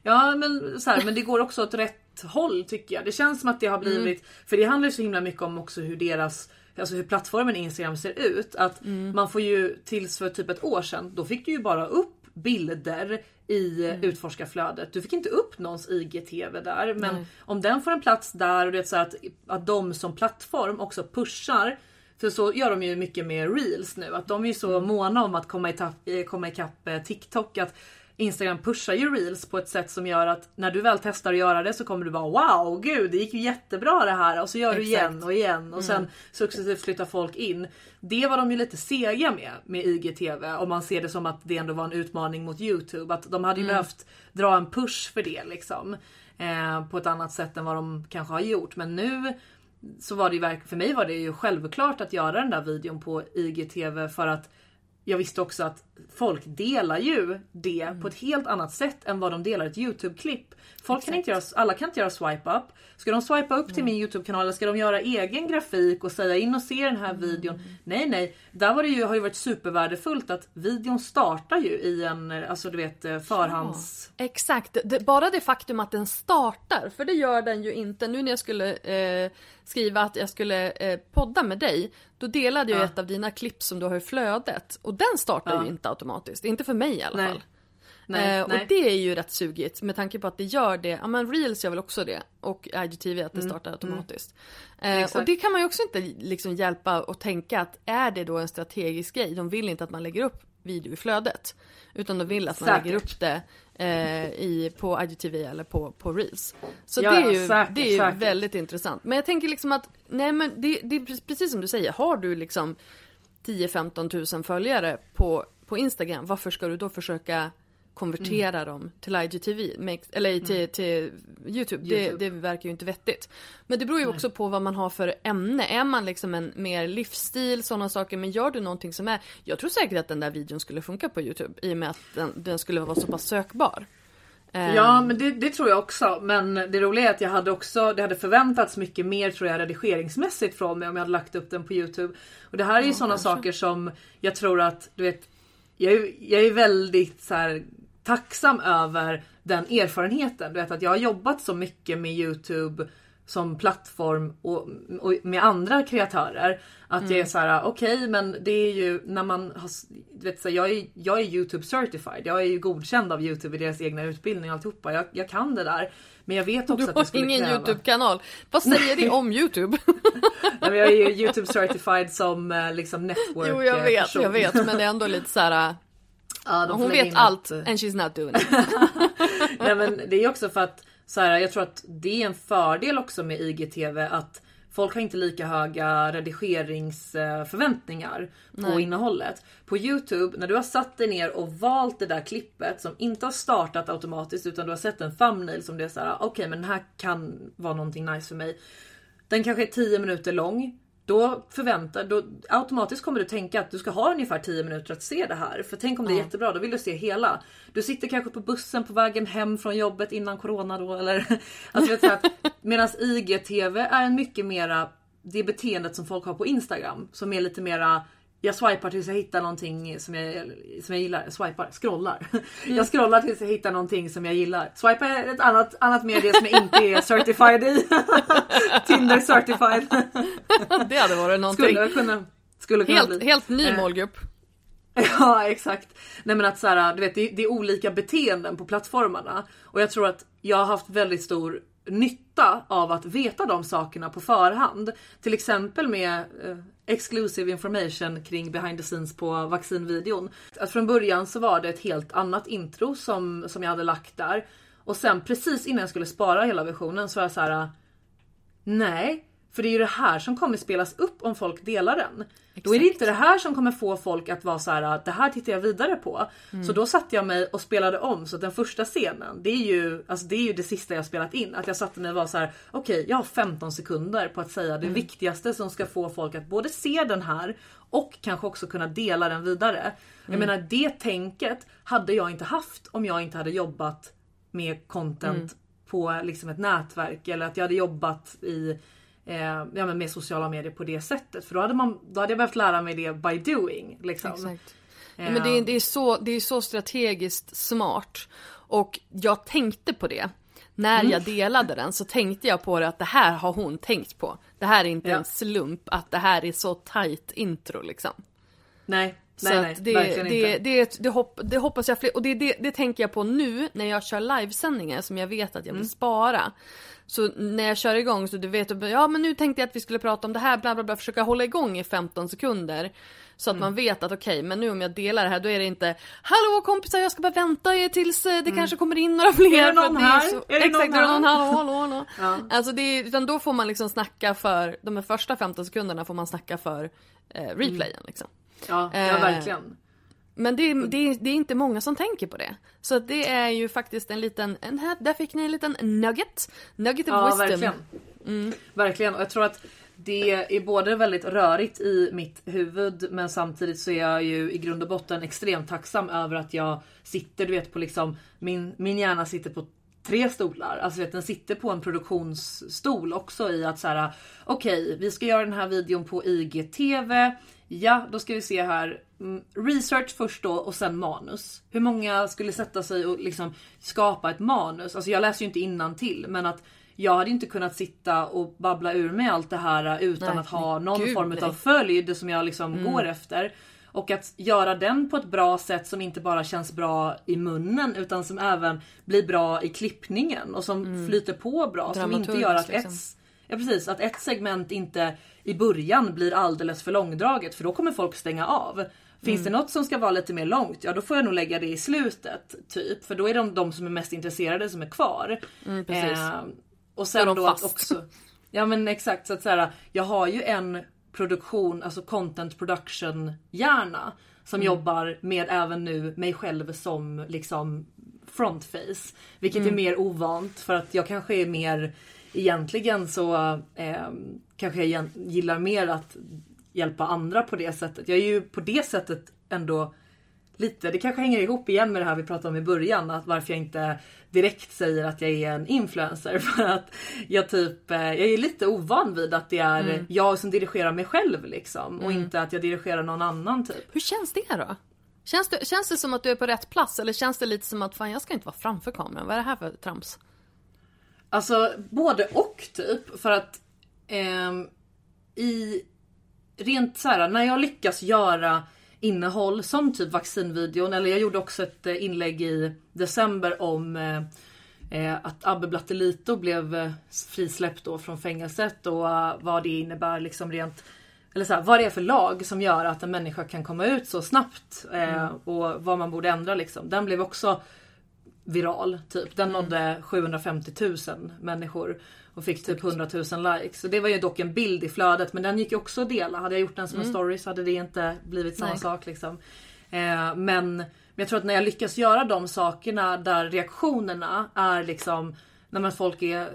Speaker 3: Ja men, så här, men det går också åt rätt håll tycker jag. Det känns som att det har blivit,
Speaker 2: Mm.
Speaker 3: för det handlar ju så himla mycket om också hur deras Alltså hur plattformen Instagram ser ut. Att
Speaker 2: Mm.
Speaker 3: man får ju tills för typ ett år sedan, då fick du ju bara upp bilder i
Speaker 2: Mm.
Speaker 3: utforskarflödet. Du fick inte upp någons IGTV där. Men om den får en plats där och det är så att, att de som plattform också pushar för så gör de ju mycket med reels nu. Att de är ju så
Speaker 2: Mm.
Speaker 3: måna om att komma ikapp, eh, komma ikapp eh, TikTok. Att Instagram pushar ju reels på ett sätt som gör att när du väl testar att göra det så kommer du bara wow, gud det gick ju jättebra det här. Och så gör du
Speaker 2: Exakt.
Speaker 3: igen och igen och sen successivt flyttar folk in. Det var de ju lite sega med med IGTV om man ser det som att det ändå var en utmaning mot Youtube. Att de hade ju behövt dra en push för det liksom. Eh, på ett annat sätt än vad de kanske har gjort. Men nu så var det ju för mig var det ju självklart att göra den där videon på IGTV för att jag visste också att folk delar ju det
Speaker 2: Mm.
Speaker 3: på ett helt annat sätt än vad de delar ett Youtube-klipp. Folk kan inte göra, alla kan inte göra swipe up. Ska de swipa upp till min Youtube-kanal eller ska de göra egen grafik och säga in och se den här
Speaker 2: Mm.
Speaker 3: videon? Nej nej, där var det ju, har ju varit supervärdefullt att videon startar ju i en, alltså du vet eh, förhands...
Speaker 2: Exakt, det, bara det faktum att den startar, för det gör den ju inte. Nu när jag skulle eh, skriva att jag skulle eh, podda med dig, då delade jag
Speaker 3: Ja.
Speaker 2: ett av dina klipp som du har i flödet. Och den startar
Speaker 3: Ja.
Speaker 2: ju inte automatiskt, inte för mig i alla
Speaker 3: Nej.
Speaker 2: fall.
Speaker 3: Nej,
Speaker 2: eh,
Speaker 3: nej.
Speaker 2: Och det är ju rätt sugigt med tanke på att det gör det, ja men reels gör väl också det och IGTV att det startar automatiskt. Eh,
Speaker 3: Mm, Exakt.
Speaker 2: och det kan man ju också inte liksom hjälpa och tänka att är det då en strategisk grej? De vill inte att man lägger upp video i flödet. Utan de vill att man
Speaker 3: Säkert.
Speaker 2: lägger upp det eh, i, på IGTV eller på, på reels. Så
Speaker 3: Ja,
Speaker 2: det är ju,
Speaker 3: säkert,
Speaker 2: det är ju
Speaker 3: säkert.
Speaker 2: väldigt intressant. Men jag tänker liksom att, nej men det, det är precis som du säger, har du liksom 10-15 tusen följare på, på Instagram, varför ska du då försöka konvertera dem till IGTV, Makes- eller till, till YouTube. Det,
Speaker 3: YouTube.
Speaker 2: det verkar ju inte vettigt. Men det beror ju också på vad man har för ämne. Är man liksom en mer livsstil, sådana saker, men gör du någonting som är... Jag tror säkert att den där videon skulle funka på YouTube i och med att den, den skulle vara så pass sökbar. Eh,
Speaker 3: Ja men det, det tror jag också. Men det roliga är att jag hade också, det hade förväntats mycket mer tror jag redigeringsmässigt från mig om jag hade lagt upp den på Youtube. Och det här är ju sådana saker som jag tror att, du vet, jag är, jag är väldigt så här, tacksam över den erfarenheten. Du vet att jag har jobbat så mycket med Youtube som plattform och, och med andra kreatörer. Att jag är så här: okej men det är ju när man har, du vet, så här, jag, är, jag är Youtube certified. Jag är ju godkänd av Youtube i deras egna utbildning och alltihopa. Jag, jag kan det där. Men jag vet också
Speaker 2: du
Speaker 3: att det
Speaker 2: har
Speaker 3: skulle
Speaker 2: ingen
Speaker 3: kräva...
Speaker 2: YouTube-kanal. Vad säger det om YouTube? [LAUGHS]
Speaker 3: Nej, men jag är ju Youtube certified som eh, liksom network
Speaker 2: jo, jag
Speaker 3: eh,
Speaker 2: vet,
Speaker 3: person.
Speaker 2: jag vet. Men det är ändå lite så här. [LAUGHS]
Speaker 3: Ja,
Speaker 2: hon vet allt
Speaker 3: att, eh,
Speaker 2: and she's not doing [LAUGHS] it.
Speaker 3: Nej men det är också för att så här, jag tror att det är en fördel också med IGTV att folk har inte lika höga redigeringsförväntningar på
Speaker 2: Nej.
Speaker 3: innehållet. På Youtube, när du har satt dig ner och valt det där klippet som inte har startat automatiskt utan du har sett en thumbnail som det är så här: okej men den här kan vara någonting nice för mig. Den kanske är 10 minuter lång. Då förväntar, då automatiskt kommer du tänka att du ska ha ungefär 10 minuter att se det här. För tänk om det är jättebra, då vill du se hela. Du sitter kanske på bussen på vägen hem från jobbet innan corona då eller... [LAUGHS] Alltså vet du, att Medan IGTV är en mycket mera, det beteendet som folk har på Instagram. Som är lite mera jag swipar tills jag hittar någonting som jag, som jag gillar. Swipar, scrollar. Jag scrollar tills jag hittar någonting som jag gillar. Swipa är ett annat, annat medie som jag inte är certified i. [LAUGHS] Tinder certified.
Speaker 2: Det hade varit någonting.
Speaker 3: Skulle kunna, skulle kunna
Speaker 2: Helt,
Speaker 3: bli.
Speaker 2: helt ny
Speaker 3: Eh,
Speaker 2: målgrupp. [LAUGHS]
Speaker 3: Ja exakt. Nej men att så här, du vet, det, det är olika beteenden på plattformarna. Och jag tror att jag har haft väldigt stor nytta av att veta de sakerna på förhand. Till exempel med eh, exclusive information kring behind the scenes på vaccinvideon. Att från början så var det ett helt annat intro som, som jag hade lagt där. Och sen precis innan jag skulle spara hela versionen så var jag så här. Nej, för det är ju det här som kommer spelas upp om folk delar den. Exakt. Då är det inte det här som kommer få folk att vara så här: det här tittar jag vidare på. Mm. Så då satte jag mig och spelade om. Så den första scenen, det är ju, alltså det, är ju det sista jag spelat in. Att jag satte mig och var så här: okej okay, jag har 15 sekunder på att säga det mm. viktigaste som ska få folk att både se den här och kanske också kunna dela den vidare. Mm. Jag menar det tänket hade jag inte haft om jag inte hade jobbat med content mm. på liksom ett nätverk eller att jag hade jobbat i eh, ja, men med sociala medier på det sättet. För då hade, man, då hade jag behövt lära mig det by doing. Liksom.
Speaker 2: Exakt. Ja, men det, är, det, är så, det är så strategiskt smart. Och jag tänkte på det. När mm. jag delade den så tänkte jag på det att det här har hon tänkt på. Det här är inte ja. en slump att det här är så tight intro liksom.
Speaker 3: Nej,
Speaker 2: så nej, nej, det, det, det, det, hopp, det hoppas jag fler, och det, det, det tänker jag på nu när jag kör livesändningar som jag vet att jag vill mm. spara. Så när jag kör igång så du vet, ja men nu tänkte jag att vi skulle prata om det här, bla bla bla, försöka hålla igång i 15 sekunder. Så att mm. man vet att okej, okay, men nu om jag delar det här då är det inte Hallå kompisar jag ska bara vänta tills eh, det mm. kanske kommer in några fler.
Speaker 3: Är det någon här? Så,
Speaker 2: är det exakt, någon, någon här? Hallå, hallå, ja. Alltså det är, utan då får man liksom snacka för, de första 15 sekunderna får man snacka för eh, replayen mm. liksom.
Speaker 3: Ja, ja eh, verkligen.
Speaker 2: Men det, det, det, är inte många som tänker på det. Så det är ju faktiskt en liten, en, där fick ni en liten nugget. Nugget of ja, wisdom.
Speaker 3: Verkligen. Mm. verkligen. Och jag tror att det är både väldigt rörigt i mitt huvud men samtidigt så är jag ju i grund och botten extremt tacksam över att jag sitter, du vet på liksom, min, min hjärna sitter på tre stolar. Alltså vet, den sitter på en produktionsstol också i att så här: okej, okay, vi ska göra den här videon på IGTV. Ja, då ska vi se här. Mm, research först då och sen manus. Hur många skulle sätta sig och liksom skapa ett manus? Alltså jag läser ju inte innan till men att jag hade inte kunnat sitta och babbla ur mig allt det här utan nej, att ha någon Gud, form av följd som jag liksom mm. går efter. Och att göra den på ett bra sätt som inte bara känns bra i munnen utan som även blir bra i klippningen och som mm. flyter på bra. Som inte gör att liksom. ett, ja, precis, att ett segment inte i början blir alldeles för långdraget för då kommer folk stänga av. Finns mm. det något som ska vara lite mer långt, ja då får jag nog lägga det i slutet. Typ. För då är de de som är mest intresserade som är kvar.
Speaker 2: Mm, eh,
Speaker 3: och sen då fast. också... Ja men exakt, så att så jag har ju en produktion, alltså content production hjärna. Som mm. jobbar med även nu mig själv som liksom frontface. Vilket mm. är mer ovant för att jag kanske är mer egentligen så eh, kanske jag gillar mer att hjälpa andra på det sättet. Jag är ju på det sättet ändå lite, det kanske hänger ihop igen med det här vi pratade om i början, att varför jag inte direkt säger att jag är en influencer. [LAUGHS] För att jag typ, eh, jag är lite ovan vid att det är mm. jag som dirigerar mig själv liksom. Och mm. inte att jag dirigerar någon annan typ.
Speaker 2: Hur känns det då? Känns det, känns det som att du är på rätt plats eller känns det lite som att fan jag ska inte vara framför kameran, vad är det här för trams?
Speaker 3: Alltså både och typ för att i rent så här, när jag lyckas göra innehåll som typ vaccinvideon eller jag gjorde också ett eh, inlägg i december om eh, eh, att Abbe Blattelito blev frisläppt då från fängelset och vad det innebär liksom rent eller så här, vad det är för lag som gör att en människa kan komma ut så snabbt mm. och vad man borde ändra liksom. Den blev också viral typ. Den mm. nådde 750 000 människor och fick typ 100 000 likes. Så det var ju dock en bild i flödet men den gick ju också att dela. Hade jag gjort den som mm. en story så hade det inte blivit samma Nej. sak liksom. Eh, men, men jag tror att när jag lyckas göra de sakerna där reaktionerna är liksom när man folk är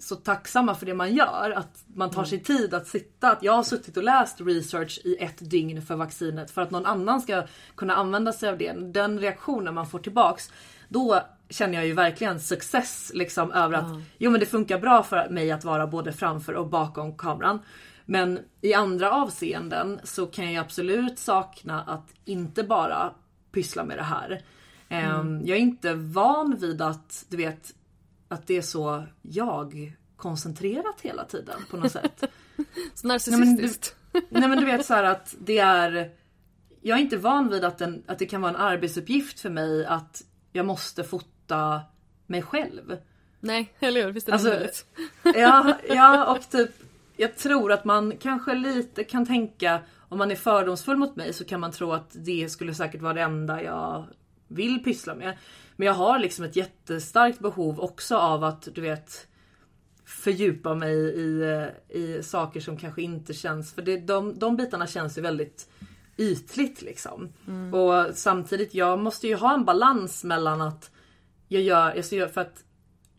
Speaker 3: så tacksamma för det man gör. Att man tar mm. sig tid att sitta. Att jag har suttit och läst research i ett dygn för vaccinet för att någon annan ska kunna använda sig av det. Den reaktionen man får tillbaks. Då känner jag ju verkligen success liksom över att mm. jo men det funkar bra för mig att vara både framför och bakom kameran. Men i andra avseenden så kan jag absolut sakna att inte bara pyssla med det här. Ehm, mm. Jag är inte van vid att du vet att det är så jag koncentrerat hela tiden på något sätt. [LAUGHS]
Speaker 2: så narcissistiskt.
Speaker 3: Nej, nej men du vet så att det är Jag är inte van vid att, den, att det kan vara en arbetsuppgift för mig att jag måste fota mig själv.
Speaker 2: Nej, eller hur? Visst är det
Speaker 3: Alltså,
Speaker 2: underligt? [LAUGHS]
Speaker 3: Ja, [LAUGHS] ja och typ jag tror att man kanske lite kan tänka om man är fördomsfull mot mig så kan man tro att det skulle säkert vara det enda jag vill pyssla med. Men jag har liksom ett jättestarkt behov också av att du vet fördjupa mig i, i saker som kanske inte känns, för det, de, de bitarna känns ju väldigt ytligt liksom. Och samtidigt, jag måste ju ha en balans mellan att jag gör, jag gör för att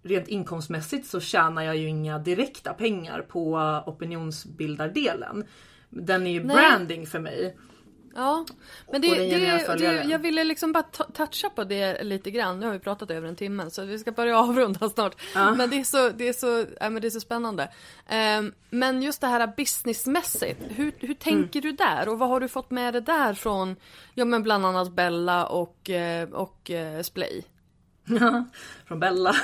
Speaker 3: rent inkomstmässigt så tjänar jag ju inga direkta pengar på opinionsbildardelen. Den är ju
Speaker 2: Nej.
Speaker 3: branding för mig.
Speaker 2: Ja, men det, det, det, jag ville liksom bara toucha på det lite grann. Nu har vi pratat över en timme så vi ska börja [LAUGHS] avrunda snart. Men det är så, det är så, ja, men det är så spännande. Ehm, men just det här businessmässigt, hur, hur tänker du där? Och vad har du fått med dig där från, ja men bland annat Bella och, eh, och eh, Splay?
Speaker 3: Från Bella. [LAUGHS]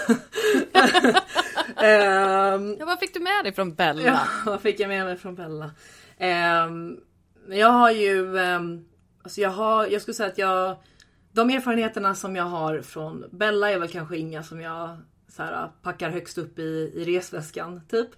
Speaker 3: Ehm,
Speaker 2: Ja, vad fick du med dig från Bella?
Speaker 3: Ja, vad fick jag med mig från Bella? Ehm, jag har ju, um, alltså jag har, jag skulle säga att jag, de erfarenheterna som jag har från Bella är väl kanske inga som jag så här, packar högst upp i, i resväskan typ.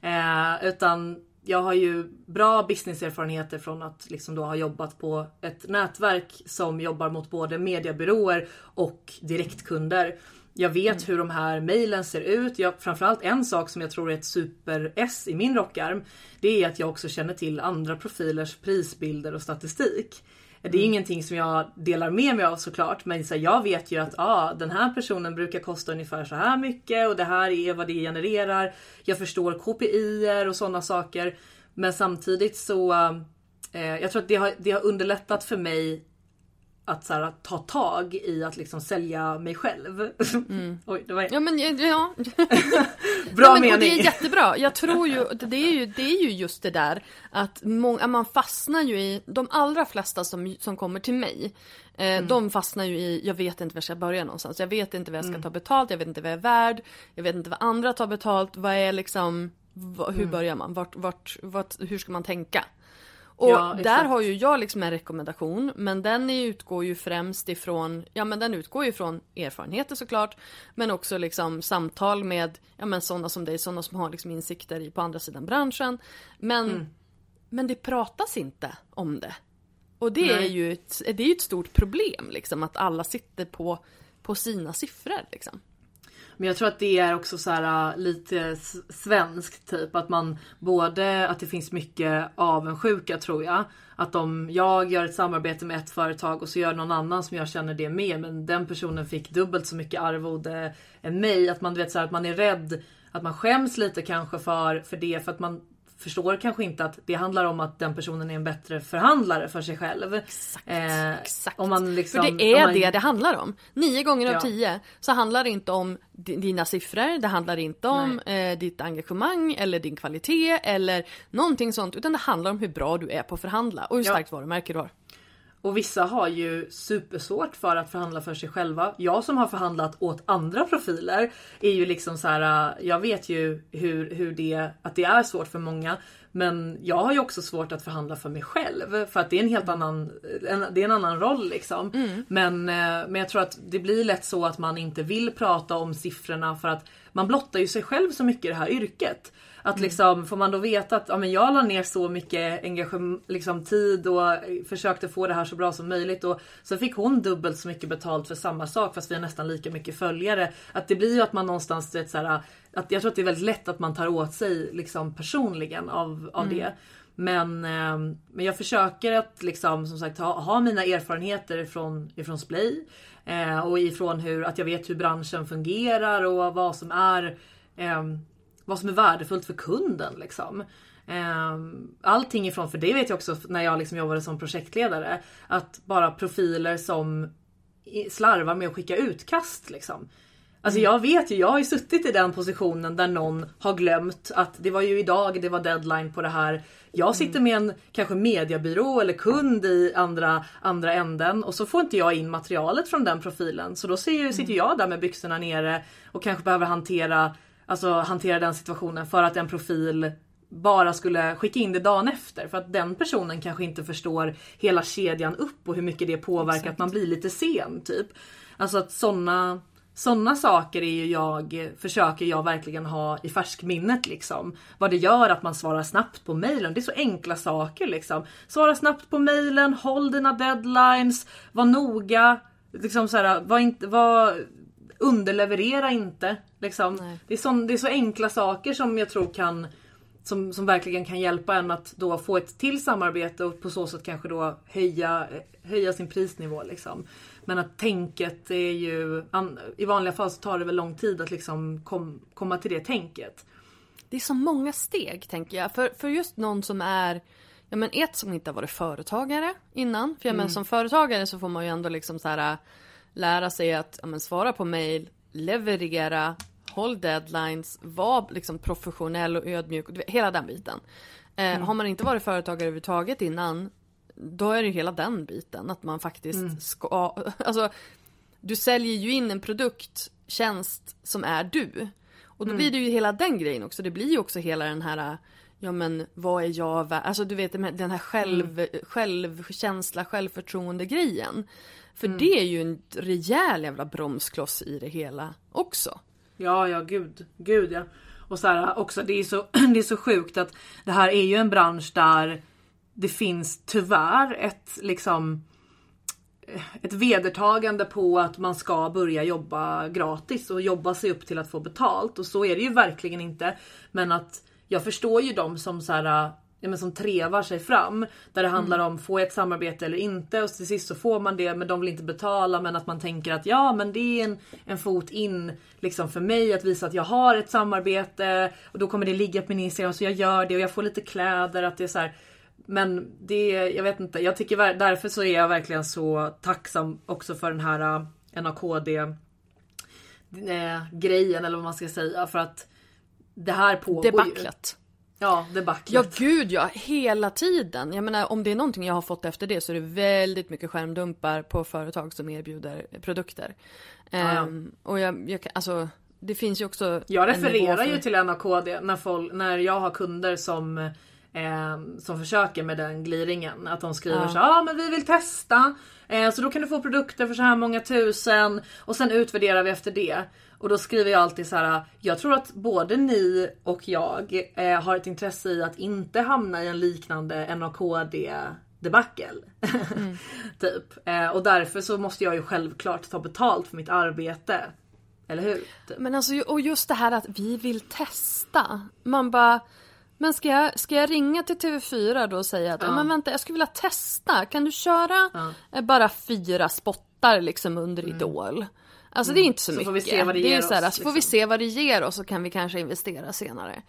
Speaker 3: Eh, utan jag har ju bra businesserfarenheter från att liksom då ha jobbat på ett nätverk som jobbar mot både mediebyråer och direktkunder. Jag vet hur de här mejlen ser ut. Jag, framförallt en sak som jag tror är ett super-S i min rockarm. Det är att jag också känner till andra profilers prisbilder och statistik. Det är ingenting som jag delar med mig av såklart men så jag vet ju att ah, den här personen brukar kosta ungefär så här mycket och det här är vad det genererar. Jag förstår KPI och sådana saker. Men samtidigt så eh, jag tror att det har, det har underlättat för mig att så här, ta tag i att liksom sälja mig själv. [LAUGHS] Oj, det var
Speaker 2: Ja men ja, [LAUGHS]
Speaker 3: bra
Speaker 2: ja, men,
Speaker 3: mening.
Speaker 2: det är jättebra. Jag tror ju, [LAUGHS] det är ju, det är ju just det där att många, man fastnar ju i, de allra flesta som, som kommer till mig, eh, de fastnar ju i, jag vet inte var jag ska börja någonstans. Jag vet inte vad jag ska ta betalt, jag vet inte vad jag är värd, jag vet inte vad andra tar betalt, vad är liksom, hur börjar man, vart, vart, vart, hur ska man tänka? Och
Speaker 3: Ja,
Speaker 2: där har ju jag liksom en rekommendation men den utgår ju främst ifrån, ja men den utgår ju ifrån erfarenheter såklart men också liksom samtal med, ja men sådana som dig, sådana som har liksom insikter i, på andra sidan branschen. Men,
Speaker 3: Mm.
Speaker 2: men det pratas inte om det. Och det är
Speaker 3: Nej.
Speaker 2: ju ett, det är ett stort problem liksom att alla sitter på, på sina siffror liksom.
Speaker 3: Men jag tror att det är också så här äh, lite svenskt typ att man både att det finns mycket avundsjuka tror jag. Att om jag gör ett samarbete med ett företag och så gör någon annan som jag känner det med men den personen fick dubbelt så mycket arvode än mig. Att man du vet så här, att man är rädd att man skäms lite kanske för, för det för att man förstår kanske inte att det handlar om att den personen är en bättre förhandlare för sig själv. Exakt. Eh,
Speaker 2: Exakt.
Speaker 3: Om man liksom,
Speaker 2: För det är
Speaker 3: man,
Speaker 2: det det handlar om. Nio gånger av
Speaker 3: Ja.
Speaker 2: tio så handlar det inte om di- dina siffror, det handlar inte om eh, ditt engagemang eller din kvalitet eller någonting sånt utan det handlar om hur bra du är på att förhandla och hur
Speaker 3: Ja.
Speaker 2: starkt varumärke du har.
Speaker 3: Och vissa har ju supersvårt för att förhandla för sig själva. Jag som har förhandlat åt andra profiler är ju liksom så här. äh, Jag vet ju hur, hur det, att det är svårt för många. Men jag har ju också svårt att förhandla för mig själv. För att det är en helt annan, en, det är en annan roll liksom. Men, eh, men jag tror att det blir lätt så att man inte vill prata om siffrorna för att man blottar ju sig själv så mycket i det här yrket. Att liksom, får man då veta att ja, men jag la ner så mycket engagem- liksom, tid och försökte få det här så bra som möjligt och så fick hon dubbelt så mycket betalt för samma sak fast vi har nästan lika mycket följare. Att det blir ju att man någonstans, vet, så här, att jag tror att det är väldigt lätt att man tar åt sig liksom personligen av, av det. Men, eh, men jag försöker att liksom som sagt ha, ha mina erfarenheter ifrån, ifrån Splay. Eh, och ifrån hur, att jag vet hur branschen fungerar och vad som är eh, vad som är värdefullt för kunden liksom. Ehm, Allting ifrån, för det vet jag också när jag liksom jobbade som projektledare, att bara profiler som slarvar med att skicka utkast liksom. Alltså jag vet ju, jag har ju suttit i den positionen där någon har glömt att det var ju idag det var deadline på det här. Jag sitter med en kanske mediebyrå eller kund i andra, andra änden och så får inte jag in materialet från den profilen. Så då ser ju, sitter jag där med byxorna nere och kanske behöver hantera, alltså hantera den situationen för att en profil bara skulle skicka in det dagen efter för att den personen kanske inte förstår hela kedjan upp och hur mycket det påverkar att man blir lite sen typ. Alltså att såna, Sådana saker är ju jag, försöker jag verkligen ha i färskminnet liksom. Vad det gör att man svarar snabbt på mejlen. Det är så enkla saker liksom. Svara snabbt på mejlen, håll dina deadlines, var noga. Liksom så här, var inte, var, underleverera inte. Liksom. Det, är så, det är så enkla saker som jag tror kan som, som verkligen kan hjälpa en att då få ett till samarbete och på så sätt kanske då höja, höja sin prisnivå. Liksom. Men att tänket är ju, i vanliga fall så tar det väl lång tid att liksom kom, komma till det tänket.
Speaker 2: Det är så många steg tänker jag. För, för just någon som är Ja men ett som inte har varit företagare innan. För jag mm. men, som företagare så får man ju ändå liksom så här lära sig att ja, men, svara på mail, leverera, håll deadlines, var liksom professionell och ödmjuk, hela den biten. Eh, mm. Har man inte varit företagare överhuvudtaget innan, då är det ju hela den biten, att man faktiskt mm. ska, [LAUGHS] alltså du säljer ju in en produkt, tjänst som är du. Och då mm. blir det ju hela den grejen också, det blir ju också hela den här Ja men vad är jag Alltså du vet den här själv, mm. självkänsla, självförtroende grejen. För mm. det är ju en rejäl jävla bromskloss i det hela också.
Speaker 3: Ja, ja, gud, gud ja. Och så här, också, det är, så, [CLEARS THROAT] det är så sjukt att det här är ju en bransch där det finns tyvärr ett liksom ett vedertagande på att man ska börja jobba gratis och jobba sig upp till att få betalt och så är det ju verkligen inte. Men att jag förstår ju dem som så här, ja, men som trevar sig fram. Där det handlar mm. om, får jag ett samarbete eller inte? Och till sist så får man det men de vill inte betala. Men att man tänker att ja men det är en, en fot in liksom för mig att visa att jag har ett samarbete. Och då kommer det ligga på min Instagram så jag gör det och jag får lite kläder. att det är så här, Men det, jag vet inte. Jag tycker därför så är jag verkligen så tacksam också för den här uh, NAKD äh, grejen eller vad man ska säga. För att det här pågår
Speaker 2: Debaclet.
Speaker 3: Ja, debaclet.
Speaker 2: Ja gud ja, hela tiden. Jag menar om det är någonting jag har fått efter det så är det väldigt mycket skärmdumpar på företag som erbjuder produkter. Ja. Um, och jag, jag, alltså det finns ju också
Speaker 3: Jag refererar för... ju till NAKD när, folk, när jag har kunder som eh, som försöker med den gliringen. Att de skriver ja. så ja ah, men vi vill testa. Eh, så då kan du få produkter för så här många tusen och sen utvärderar vi efter det. Och då skriver jag alltid så här. Jag tror att både ni och jag eh, har ett intresse i att inte hamna i en liknande NAKD debacle. Mm. [LAUGHS] typ. Eh, och därför så måste jag ju självklart ta betalt för mitt arbete. Eller hur?
Speaker 2: Typ. Men alltså och just det här att vi vill testa. Man bara men ska jag, ska jag ringa till TV4 då och säga att ja. men vänta jag skulle vilja testa. Kan du köra ja. Eh, bara fyra spottar liksom under mm. Idol? Alltså mm. det är inte så, så mycket. Får vi se vad det, det ger är så här, oss, liksom. får vi se vad det ger oss så kan vi kanske investera senare.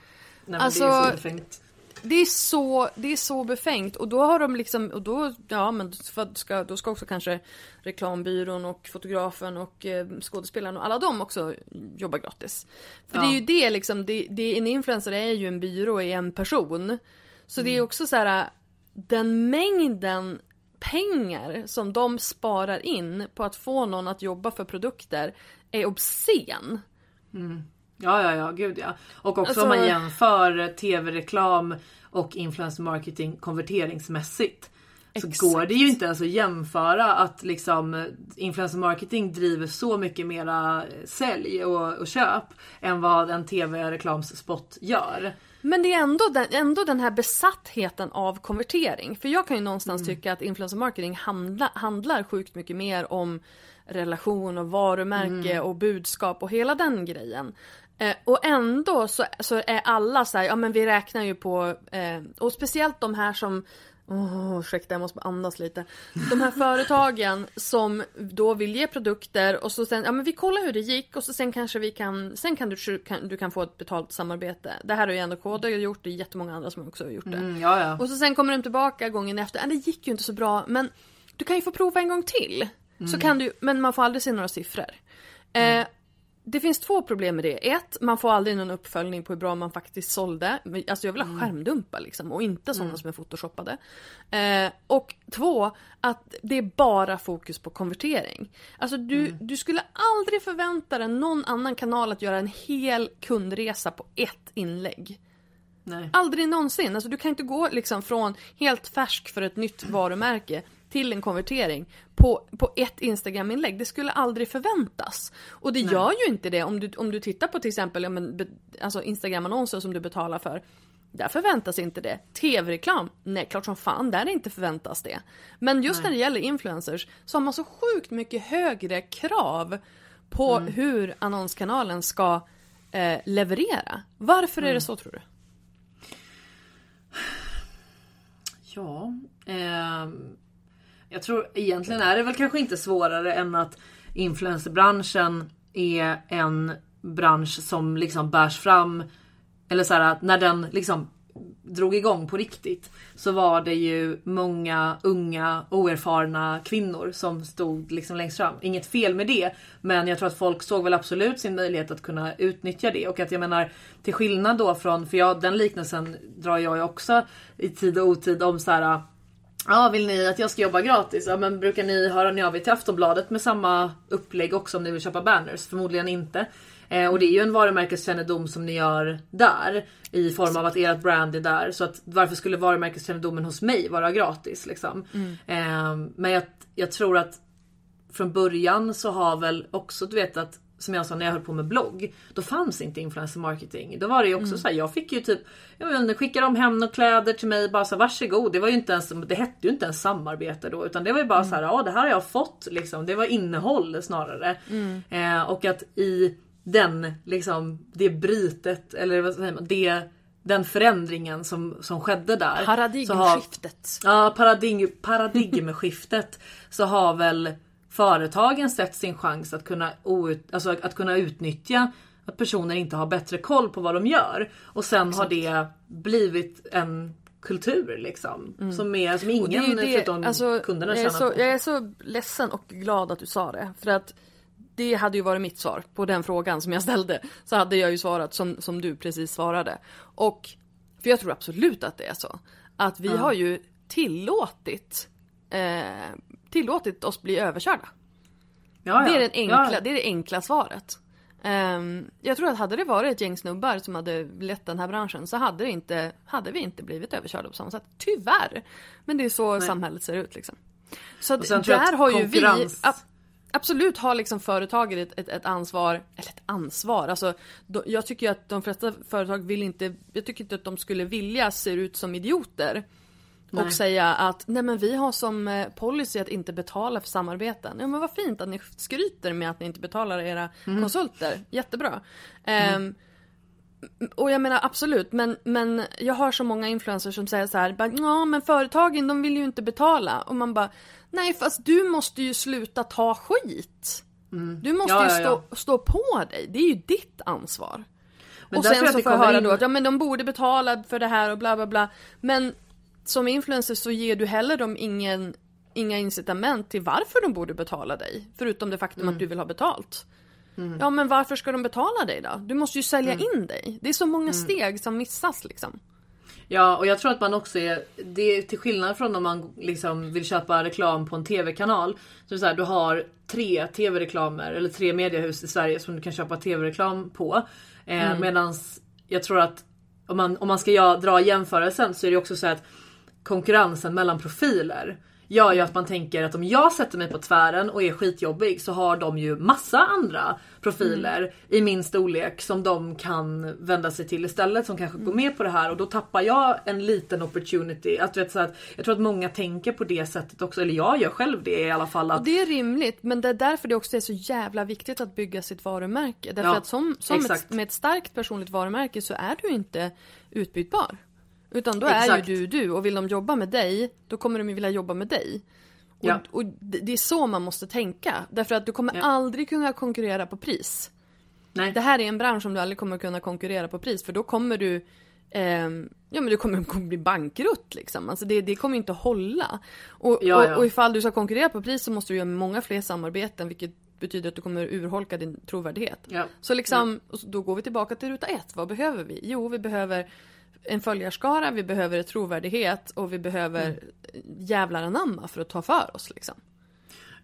Speaker 3: Nej, alltså, det är så befängt.
Speaker 2: Det är så, det är så befängt och då har de liksom, och då, ja men ska, då ska också kanske reklambyrån och fotografen och eh, skådespelaren och alla de också jobba gratis. För ja. det är ju det liksom, det, det, en influencer är ju en byrå i en person. Så mm. det är mm. också så här, den mängden pengar som de sparar in på att få någon att jobba för produkter är obscen.
Speaker 3: Mm. Ja, ja, ja, gud ja. Och också alltså... om man jämför tv-reklam och influencer marketing konverteringsmässigt. Så Exakt. går det ju inte ens att jämföra att liksom influencer marketing driver så mycket mera sälj och, och köp än vad en tv-reklamsspot gör.
Speaker 2: Men det är ändå den, ändå den här besattheten av konvertering. För jag kan ju någonstans mm. tycka att influencer marketing handla, handlar sjukt mycket mer om relation och varumärke mm. och budskap och hela den grejen. Eh, och ändå så, så är alla så här, ja men vi räknar ju på, eh, och speciellt de här som Oh, ursäkta, jag måste andas lite. De här företagen som då vill ge produkter och så sen, ja men vi kollar hur det gick och så sen kanske vi kan, sen kan du, kan, du kan få ett betalt samarbete. Det här har ju ändå KD gjort, det är jättemånga andra som också har gjort det.
Speaker 3: Mm, ja, ja.
Speaker 2: Och så sen kommer de tillbaka gången efter, ja, det gick ju inte så bra men du kan ju få prova en gång till. Mm. Så kan du, men man får aldrig se några siffror. Mm. Eh, det finns två problem med det. Ett, man får aldrig någon uppföljning på hur bra man faktiskt sålde. Alltså jag vill ha mm. skärmdumpa liksom och inte sådana mm. som är photoshoppade. Eh, och två, att det är bara fokus på konvertering. Alltså du, mm. du skulle aldrig förvänta dig någon annan kanal att göra en hel kundresa på ett inlägg.
Speaker 3: Nej.
Speaker 2: Aldrig någonsin. Alltså du kan inte gå liksom från helt färsk för ett nytt varumärke till en konvertering på, på ett Instagram-inlägg. Det skulle aldrig förväntas. Och det gör ju inte det om du, om du tittar på till exempel ja, men, alltså Instagram-annonser som du betalar för. Där förväntas inte det. TV-reklam? Nej, klart som fan, där inte förväntas det. Men just när det gäller influencers så har man så sjukt mycket högre krav på hur annonskanalen ska eh, leverera. Varför är det så tror du?
Speaker 3: Ja, ehm, jag tror egentligen är det väl kanske inte svårare än att influencerbranschen är en bransch som liksom bärs fram eller så här, att när den liksom drog igång på riktigt så var det ju många unga oerfarna kvinnor som stod liksom längst fram. Inget fel med det, men jag tror att folk såg väl absolut sin möjlighet att kunna utnyttja det och att jag menar till skillnad då från, för jag, den liknelsen drar jag ju också i tid och otid om så här. Ja, vill ni att jag ska jobba gratis? Ja, men brukar ni höra ni av er till Aftonbladet med samma upplägg också om ni vill köpa banners? Förmodligen inte. Eh, och det är ju en varumärkeskännedom som ni gör där i form av att ert brand är där. Så att varför skulle varumärkeskännedomen hos mig vara gratis liksom? Eh, men jag, jag tror att från början så har väl också du vet att som jag sa när jag höll på med blogg. Då fanns inte influencer marketing. Då var det ju också så här, jag fick ju typ jag men, skicka de hem och kläder till mig bara så här, varsågod. Det var ju inte ens, det hette ju inte ens samarbete då utan det var ju bara så här, ja det här har jag fått liksom. Det var innehåll snarare. Eh, och att i den liksom det brytet eller vad säger man, det den förändringen som, som skedde där. så har-
Speaker 2: Paradigmskiftet.
Speaker 3: Ja, paradigm, paradigmskiftet. så har väl företagen sett sin chans att kunna, out, alltså att kunna utnyttja att personer inte har bättre koll på vad de gör. Och sen har det blivit en kultur liksom. Som, är, som
Speaker 2: Mm. Och det
Speaker 3: ingen
Speaker 2: det,
Speaker 3: förutom
Speaker 2: alltså,
Speaker 3: kunderna tjänar
Speaker 2: så,
Speaker 3: på.
Speaker 2: jag är så ledsen och glad att du sa det. För att det hade ju varit mitt svar på den frågan som jag ställde. Så hade jag ju svarat som, som du precis svarade. Och, för jag tror absolut att det är så. Att vi har ju tillåtit, eh, tillåtit oss bli överkörda.
Speaker 3: Ja, ja.
Speaker 2: Det, är den enkla,
Speaker 3: Ja.
Speaker 2: det är det enkla svaret. Ehm, jag tror att hade det varit ett gäng snubbar som hade lett den här branschen så hade, inte, hade vi inte blivit överkörda på samma sätt. Tyvärr! Men det är så samhället ser ut liksom. Så att där har ju vi
Speaker 3: konkurrens-
Speaker 2: Absolut har liksom företaget ett, ett, ett ansvar, eller ett ansvar, alltså då, jag tycker ju att de flesta företag vill inte, jag tycker inte att de skulle vilja se ut som idioter. Och säga att nej men vi har som eh, policy att inte betala för samarbeten. Ja men vad fint att ni skryter med att ni inte betalar era konsulter. Jättebra. Ehm, och jag menar absolut, men, men jag har så många influencers som säger så här, bara, ja men företagen de vill ju inte betala. Och man bara, nej fast du måste ju sluta ta skit. Du måste
Speaker 3: Ja,
Speaker 2: ju stå,
Speaker 3: ja.
Speaker 2: stå på dig, det är ju ditt ansvar.
Speaker 3: Men
Speaker 2: och sen så får jag höra
Speaker 3: in-
Speaker 2: då att ja, men de borde betala för det här och bla bla bla. Men som influencer så ger du heller dem ingen, inga incitament till varför de borde betala dig. Förutom det faktum
Speaker 3: Mm.
Speaker 2: att du vill ha betalt. Ja men varför ska de betala dig då? Du måste ju sälja
Speaker 3: Mm.
Speaker 2: in dig. Det är så många steg som missas liksom.
Speaker 3: Ja och jag tror att man också är, det är till skillnad från om man liksom vill köpa reklam på en TV-kanal. Så så här, du har tre TV-reklamer eller tre mediehus i Sverige som du kan köpa TV-reklam på. Eh,
Speaker 2: Mm.
Speaker 3: Medans jag tror att om man, om man ska ja, dra jämförelsen så är det också så att konkurrensen mellan profiler gör ju att man tänker att om jag sätter mig på tvären och är skitjobbig så har de ju massa andra profiler i min storlek som de kan vända sig till istället som kanske går med på det här och då tappar jag en liten opportunity. Att, vet, så att, jag tror att många tänker på det sättet också, eller jag gör själv det i alla fall. Att,
Speaker 2: Och det är rimligt men det är därför det också är så jävla viktigt att bygga sitt varumärke. Därför
Speaker 3: Ja,
Speaker 2: att som, som ett, med ett starkt personligt varumärke så är du inte utbytbar. Utan då är
Speaker 3: Exakt.
Speaker 2: ju du du och vill de jobba med dig då kommer de ju vilja jobba med dig. Och,
Speaker 3: Ja.
Speaker 2: och det är så man måste tänka. Därför att du kommer
Speaker 3: Ja.
Speaker 2: aldrig kunna konkurrera på pris.
Speaker 3: nej.
Speaker 2: Det här är en bransch som du aldrig kommer kunna konkurrera på pris för då kommer du ehm, Ja men du kommer, [LAUGHS] bli bankrutt liksom. Alltså det, det kommer inte hålla. Och,
Speaker 3: Ja, ja.
Speaker 2: Och, och ifall du ska konkurrera på pris så måste du göra många fler samarbeten vilket betyder att du kommer urholka din trovärdighet.
Speaker 3: Ja.
Speaker 2: Så liksom, då går vi tillbaka till ruta ett. Vad behöver vi? Jo, vi behöver en följarskara, vi behöver trovärdighet och vi behöver
Speaker 3: Mm.
Speaker 2: jävlar anamma för att ta för oss liksom.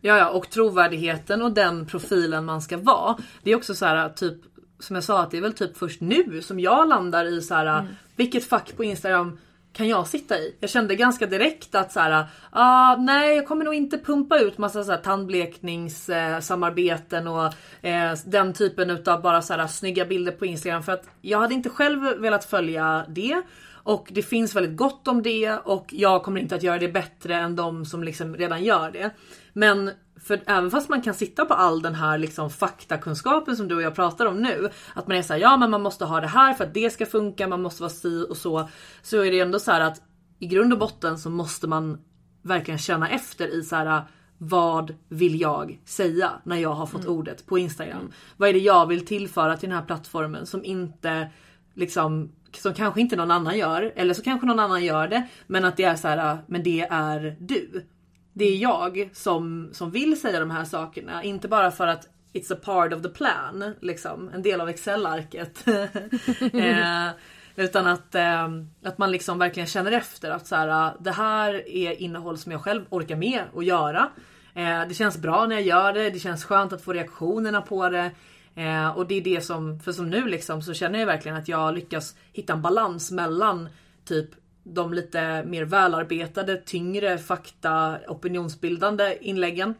Speaker 3: Ja, ja, och trovärdigheten och den profilen man ska vara. Det är också så här typ som jag sa att det är väl typ först nu som jag landar i så här vilket fack på Instagram kan jag sitta i? Jag kände ganska direkt att så här, ah, nej jag kommer nog inte pumpa ut massa så här tandblekningssamarbeten eh, och eh, den typen utav bara så här snygga bilder på Instagram för att jag hade inte själv velat följa det. Och det finns väldigt gott om det och jag kommer inte att göra det bättre än de som liksom redan gör det. Men för även fast man kan sitta på all den här liksom faktakunskapen som du och jag pratar om nu. Att man är såhär, ja men man måste ha det här för att det ska funka, man måste vara si och så. Så är det ändå så att i grund och botten så måste man verkligen känna efter i så här vad vill jag säga när jag har fått mm. ordet på Instagram? Mm. Vad är det jag vill tillföra till den här plattformen som inte liksom som kanske inte någon annan gör eller så kanske någon annan gör det men att det är så här, men det är du det är jag som, som vill säga de här sakerna. Inte bara för att it's a part of the plan, liksom. En del av Excel-arket. [LAUGHS] eh, utan att, eh, att man liksom verkligen känner efter att så här, det här är innehåll som jag själv orkar med att göra. Eh, det känns bra när jag gör det, det känns skönt att få reaktionerna på det. Eh, och det är det som, för som nu liksom så känner jag verkligen att jag lyckas hitta en balans mellan typ de lite mer välarbetade, tyngre fakta, opinionsbildande inläggen.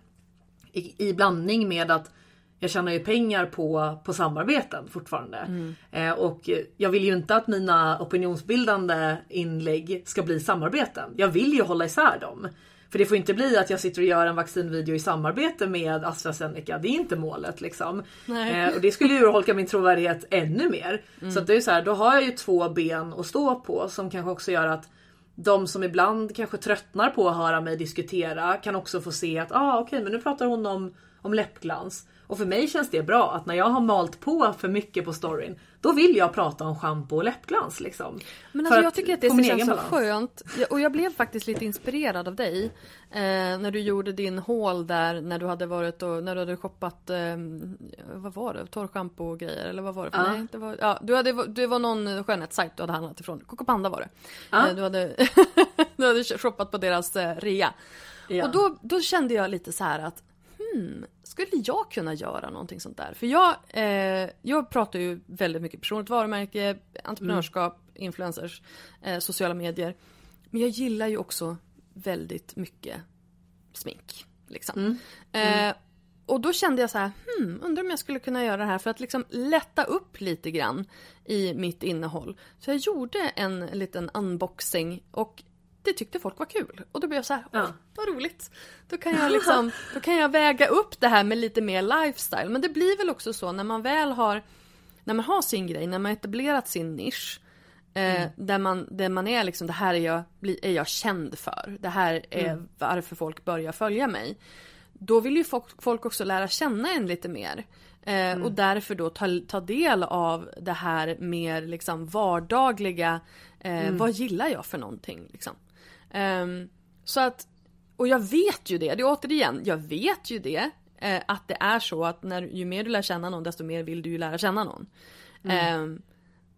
Speaker 3: I, i blandning med att jag tjänar ju pengar på, på samarbeten fortfarande. Mm. Eh, och jag vill ju inte att mina opinionsbildande inlägg ska bli samarbeten. Jag vill ju hålla isär dem. För det får inte bli att jag sitter och gör en vaccinvideo i samarbete med AstraZeneca. Det är inte målet liksom. Eh, och det skulle ju urholka min trovärdighet ännu mer. Mm. Så att det är så här, då har jag ju två ben att stå på som kanske också gör att de som ibland kanske tröttnar på att höra mig diskutera kan också få se att ah, okej, okay, men nu pratar hon om, om läppglans. Och för mig känns det bra att när jag har malt på för mycket på storyn då vill jag prata om schampo och läppglans. Liksom.
Speaker 2: Men alltså, jag tycker att det känns så skönt. Och jag blev faktiskt lite inspirerad av dig. Eh, när du gjorde din haul där när du hade varit och när du hade shoppat eh, vad var det? Torrschampo och grejer eller vad var det? För? Ja. Nej, det, var, ja, du hade, det var någon skönhetssajt du hade handlat ifrån. Coco Panda var det. Ja. Eh, du, hade, [LAUGHS] du hade shoppat på deras eh, rea. Ja. Och då, då kände jag lite så här att hmm, skulle jag kunna göra någonting sånt där? För jag, eh, jag pratar ju väldigt mycket personligt varumärke, entreprenörskap, mm. influencers, eh, sociala medier. Men jag gillar ju också väldigt mycket smink. Liksom. Mm. Mm. Eh, och då kände jag så här, hmm, undrar om jag skulle kunna göra det här för att liksom lätta upp lite grann i mitt innehåll. Så jag gjorde en liten unboxing och det tyckte folk var kul. Och då blev jag så här, ja. vad roligt. Då kan, jag liksom, [LAUGHS] då kan jag väga upp det här med lite mer lifestyle. Men det blir väl också så när man väl har, när man har sin grej, när man etablerat sin nisch. Eh, mm. där, man, där man är liksom, det här är jag, är jag känd för. Det här är mm. varför folk börjar följa mig. Då vill ju folk, folk också lära känna en lite mer. Eh, mm. Och därför då ta, ta del av det här mer liksom vardagliga. Eh, mm. Vad gillar jag för någonting? Liksom. Um, så att, och jag vet ju det, det är återigen, jag vet ju det. Eh, att det är så att när, ju mer du lär känna någon desto mer vill du ju lära känna någon. Mm. Um,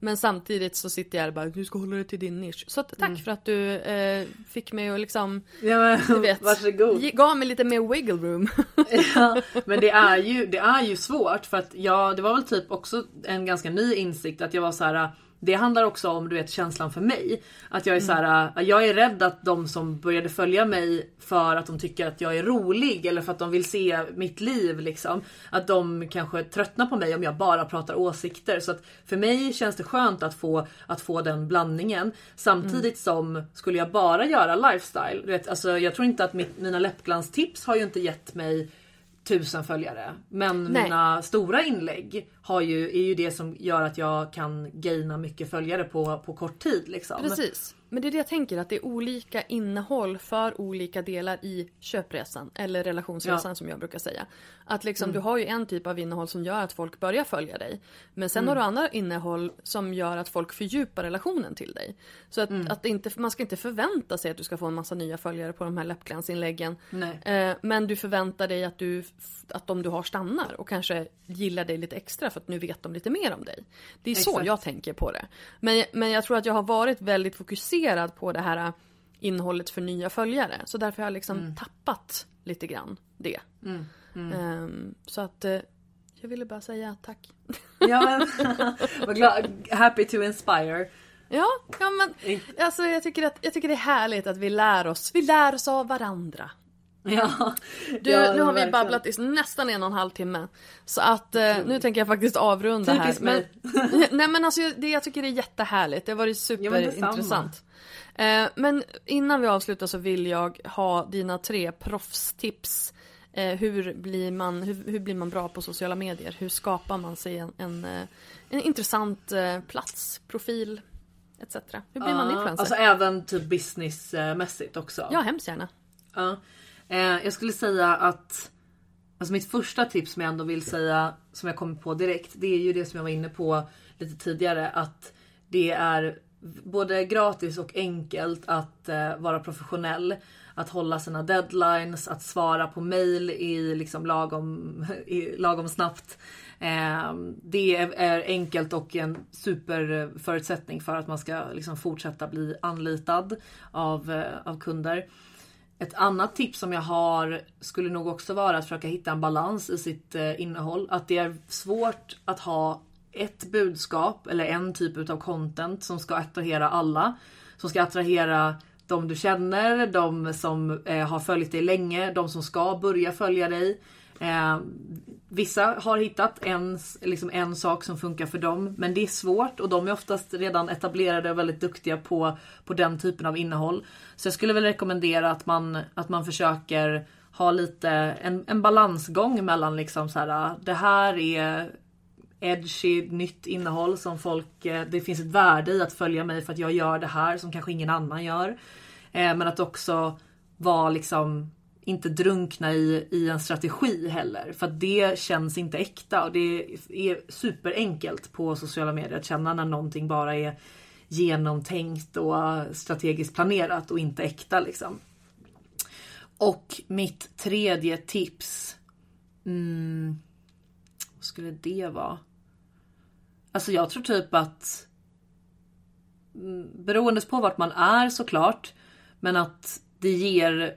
Speaker 2: men samtidigt så sitter jag där och bara, du ska hålla dig till din nisch. Så tack mm. för att du eh, fick mig att liksom,
Speaker 3: ja, men, du vet, varsågod.
Speaker 2: gav mig lite mer wiggle room. [LAUGHS]
Speaker 3: ja, men det är, ju, det är ju svårt för att jag, det var väl typ också en ganska ny insikt att jag var så här det handlar också om du vet känslan för mig. Att jag är mm. så här, äh, jag är rädd att de som började följa mig för att de tycker att jag är rolig eller för att de vill se mitt liv liksom. Att de kanske tröttnar på mig om jag bara pratar åsikter. Så att för mig känns det skönt att få, att få den blandningen. Samtidigt mm. som skulle jag bara göra lifestyle. Du vet, alltså, jag tror inte att mitt, mina läppglanstips har ju inte gett mig tusen följare. Men Nej. mina stora inlägg har ju, är ju det som gör att jag kan gaina mycket följare på, på kort tid. Liksom.
Speaker 2: Precis. Men det är det jag tänker att det är olika innehåll för olika delar i köpresan eller relationsresan ja. som jag brukar säga. Att liksom mm. du har ju en typ av innehåll som gör att folk börjar följa dig. Men sen mm. har du andra innehåll som gör att folk fördjupar relationen till dig. Så att, mm. att inte, man ska inte förvänta sig att du ska få en massa nya följare på de här läppglansinläggen. Eh, men du förväntar dig att, du, att de du har stannar och kanske gillar dig lite extra för att nu vet de lite mer om dig. Det är Exakt. så jag tänker på det. Men, men jag tror att jag har varit väldigt fokuserad på det här äh, innehållet för nya följare. Så därför har jag liksom mm. tappat lite grann det. Mm. Mm. Um, så att uh, jag ville bara säga tack. [LAUGHS]
Speaker 3: Ja men, [LAUGHS] glad, happy to inspire.
Speaker 2: Ja, ja men alltså, jag, tycker att, jag tycker det är härligt att vi lär oss. Vi lär oss av varandra.
Speaker 3: Ja.
Speaker 2: Du,
Speaker 3: ja,
Speaker 2: nu har vi babblat i nästan en och en halv timme. Så att eh, nu tänker jag faktiskt avrunda här.
Speaker 3: Typiskt mig. [LAUGHS]
Speaker 2: nej men alltså det, jag tycker det är jättehärligt. Det har varit
Speaker 3: Ja,
Speaker 2: superintressant. Eh, men innan vi avslutar så vill jag ha dina tre proffstips. Eh, hur, blir man, hur, hur blir man bra på sociala medier? Hur skapar man sig en, en, eh, en intressant plats, profil etc. Hur blir man
Speaker 3: Ja,
Speaker 2: influencer?
Speaker 3: Alltså även typ businessmässigt också.
Speaker 2: ja, hemskt gärna.
Speaker 3: Ja. Eh, jag skulle säga att Alltså mitt första tips som jag ändå vill säga som jag kommer på direkt. Det är ju det som jag var inne på lite tidigare. Att det är både gratis och enkelt att eh, vara professionell. Att hålla sina deadlines, att svara på mail i liksom lagom, i lagom snabbt. Eh, det är, enkelt och en superförutsättning för att man ska liksom fortsätta bli anlitad av, eh, av kunder. Ett annat tips som jag har skulle nog också vara att försöka hitta en balans i sitt eh, innehåll. Att det är svårt att ha ett budskap eller en typ av content som ska attrahera alla. Som ska attrahera de du känner, de som eh, har följt dig länge, de som ska börja följa dig. Eh, vissa har hittat en, liksom en sak som funkar för dem men det är svårt och de är oftast redan etablerade och väldigt duktiga på, på den typen av innehåll. Så jag skulle väl rekommendera att man, att man försöker ha lite en, en balansgång mellan liksom så här, ah, det här är edgy, nytt innehåll som folk, eh, det finns ett värde i att följa mig för att jag gör det här som kanske ingen annan gör. Eh, men att också vara liksom inte drunkna i, i en strategi heller. För att det känns inte äkta och det är superenkelt på sociala medier att känna när någonting bara är genomtänkt och strategiskt planerat och inte äkta liksom. Och mitt tredje tips. Mm, vad skulle det vara? Alltså jag tror typ att mm, beroendes beroende på vart man är såklart. Men att det ger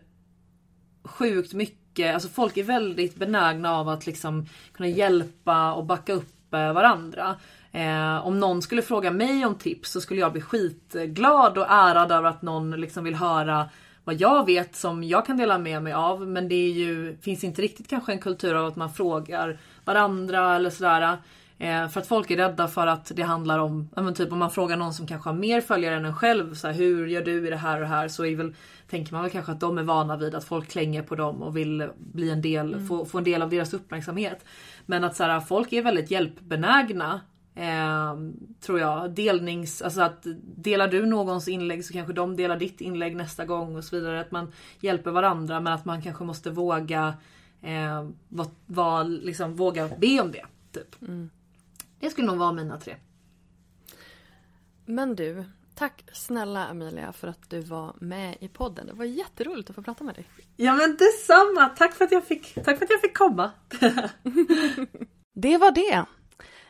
Speaker 3: sjukt mycket, alltså folk är väldigt benägna av att liksom kunna hjälpa och backa upp eh, varandra. Eh, om någon skulle fråga mig om tips så skulle jag bli skitglad och ärad över att någon liksom vill höra vad jag vet som jag kan dela med mig av. Men det är ju, finns inte riktigt kanske en kultur av att man frågar varandra eller sådär. Eh, för att folk är rädda för att det handlar om, men typ om man frågar någon som kanske har mer följare än en själv. Så här, hur gör du i det här och det här? Så är väl, tänker man väl kanske att de är vana vid att folk klänger på dem och vill bli en del, få, få en del av deras uppmärksamhet. Men att så här, folk är väldigt hjälpbenägna. Eh, tror jag. Delnings, alltså att delar du någons inlägg så kanske de delar ditt inlägg nästa gång och så vidare. Att man hjälper varandra men att man kanske måste våga eh, vad, vad, liksom, våga be om det. Typ. Det skulle nog vara mina tre.
Speaker 2: Men du, tack snälla Emilia för att du var med i podden. Det var jätteroligt att få prata med dig.
Speaker 3: Ja men detsamma! Tack för att jag fick, tack för att jag fick komma. [LAUGHS]
Speaker 2: Det var det.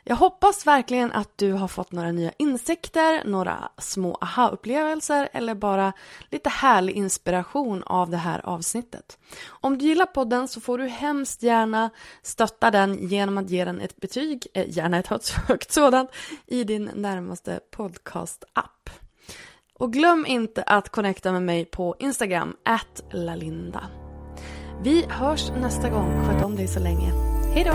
Speaker 2: Jag hoppas verkligen att du har fått några nya insikter, några små aha-upplevelser eller bara lite härlig inspiration av det här avsnittet. Om du gillar podden så får du hemskt gärna stötta den genom att ge den ett betyg, eh, gärna ett högt- sådant, i din närmaste podcast-app. Och glöm inte att connecta med mig på Instagram, lalinda. Vi hörs nästa gång. Sköt om dig så länge. Hejdå!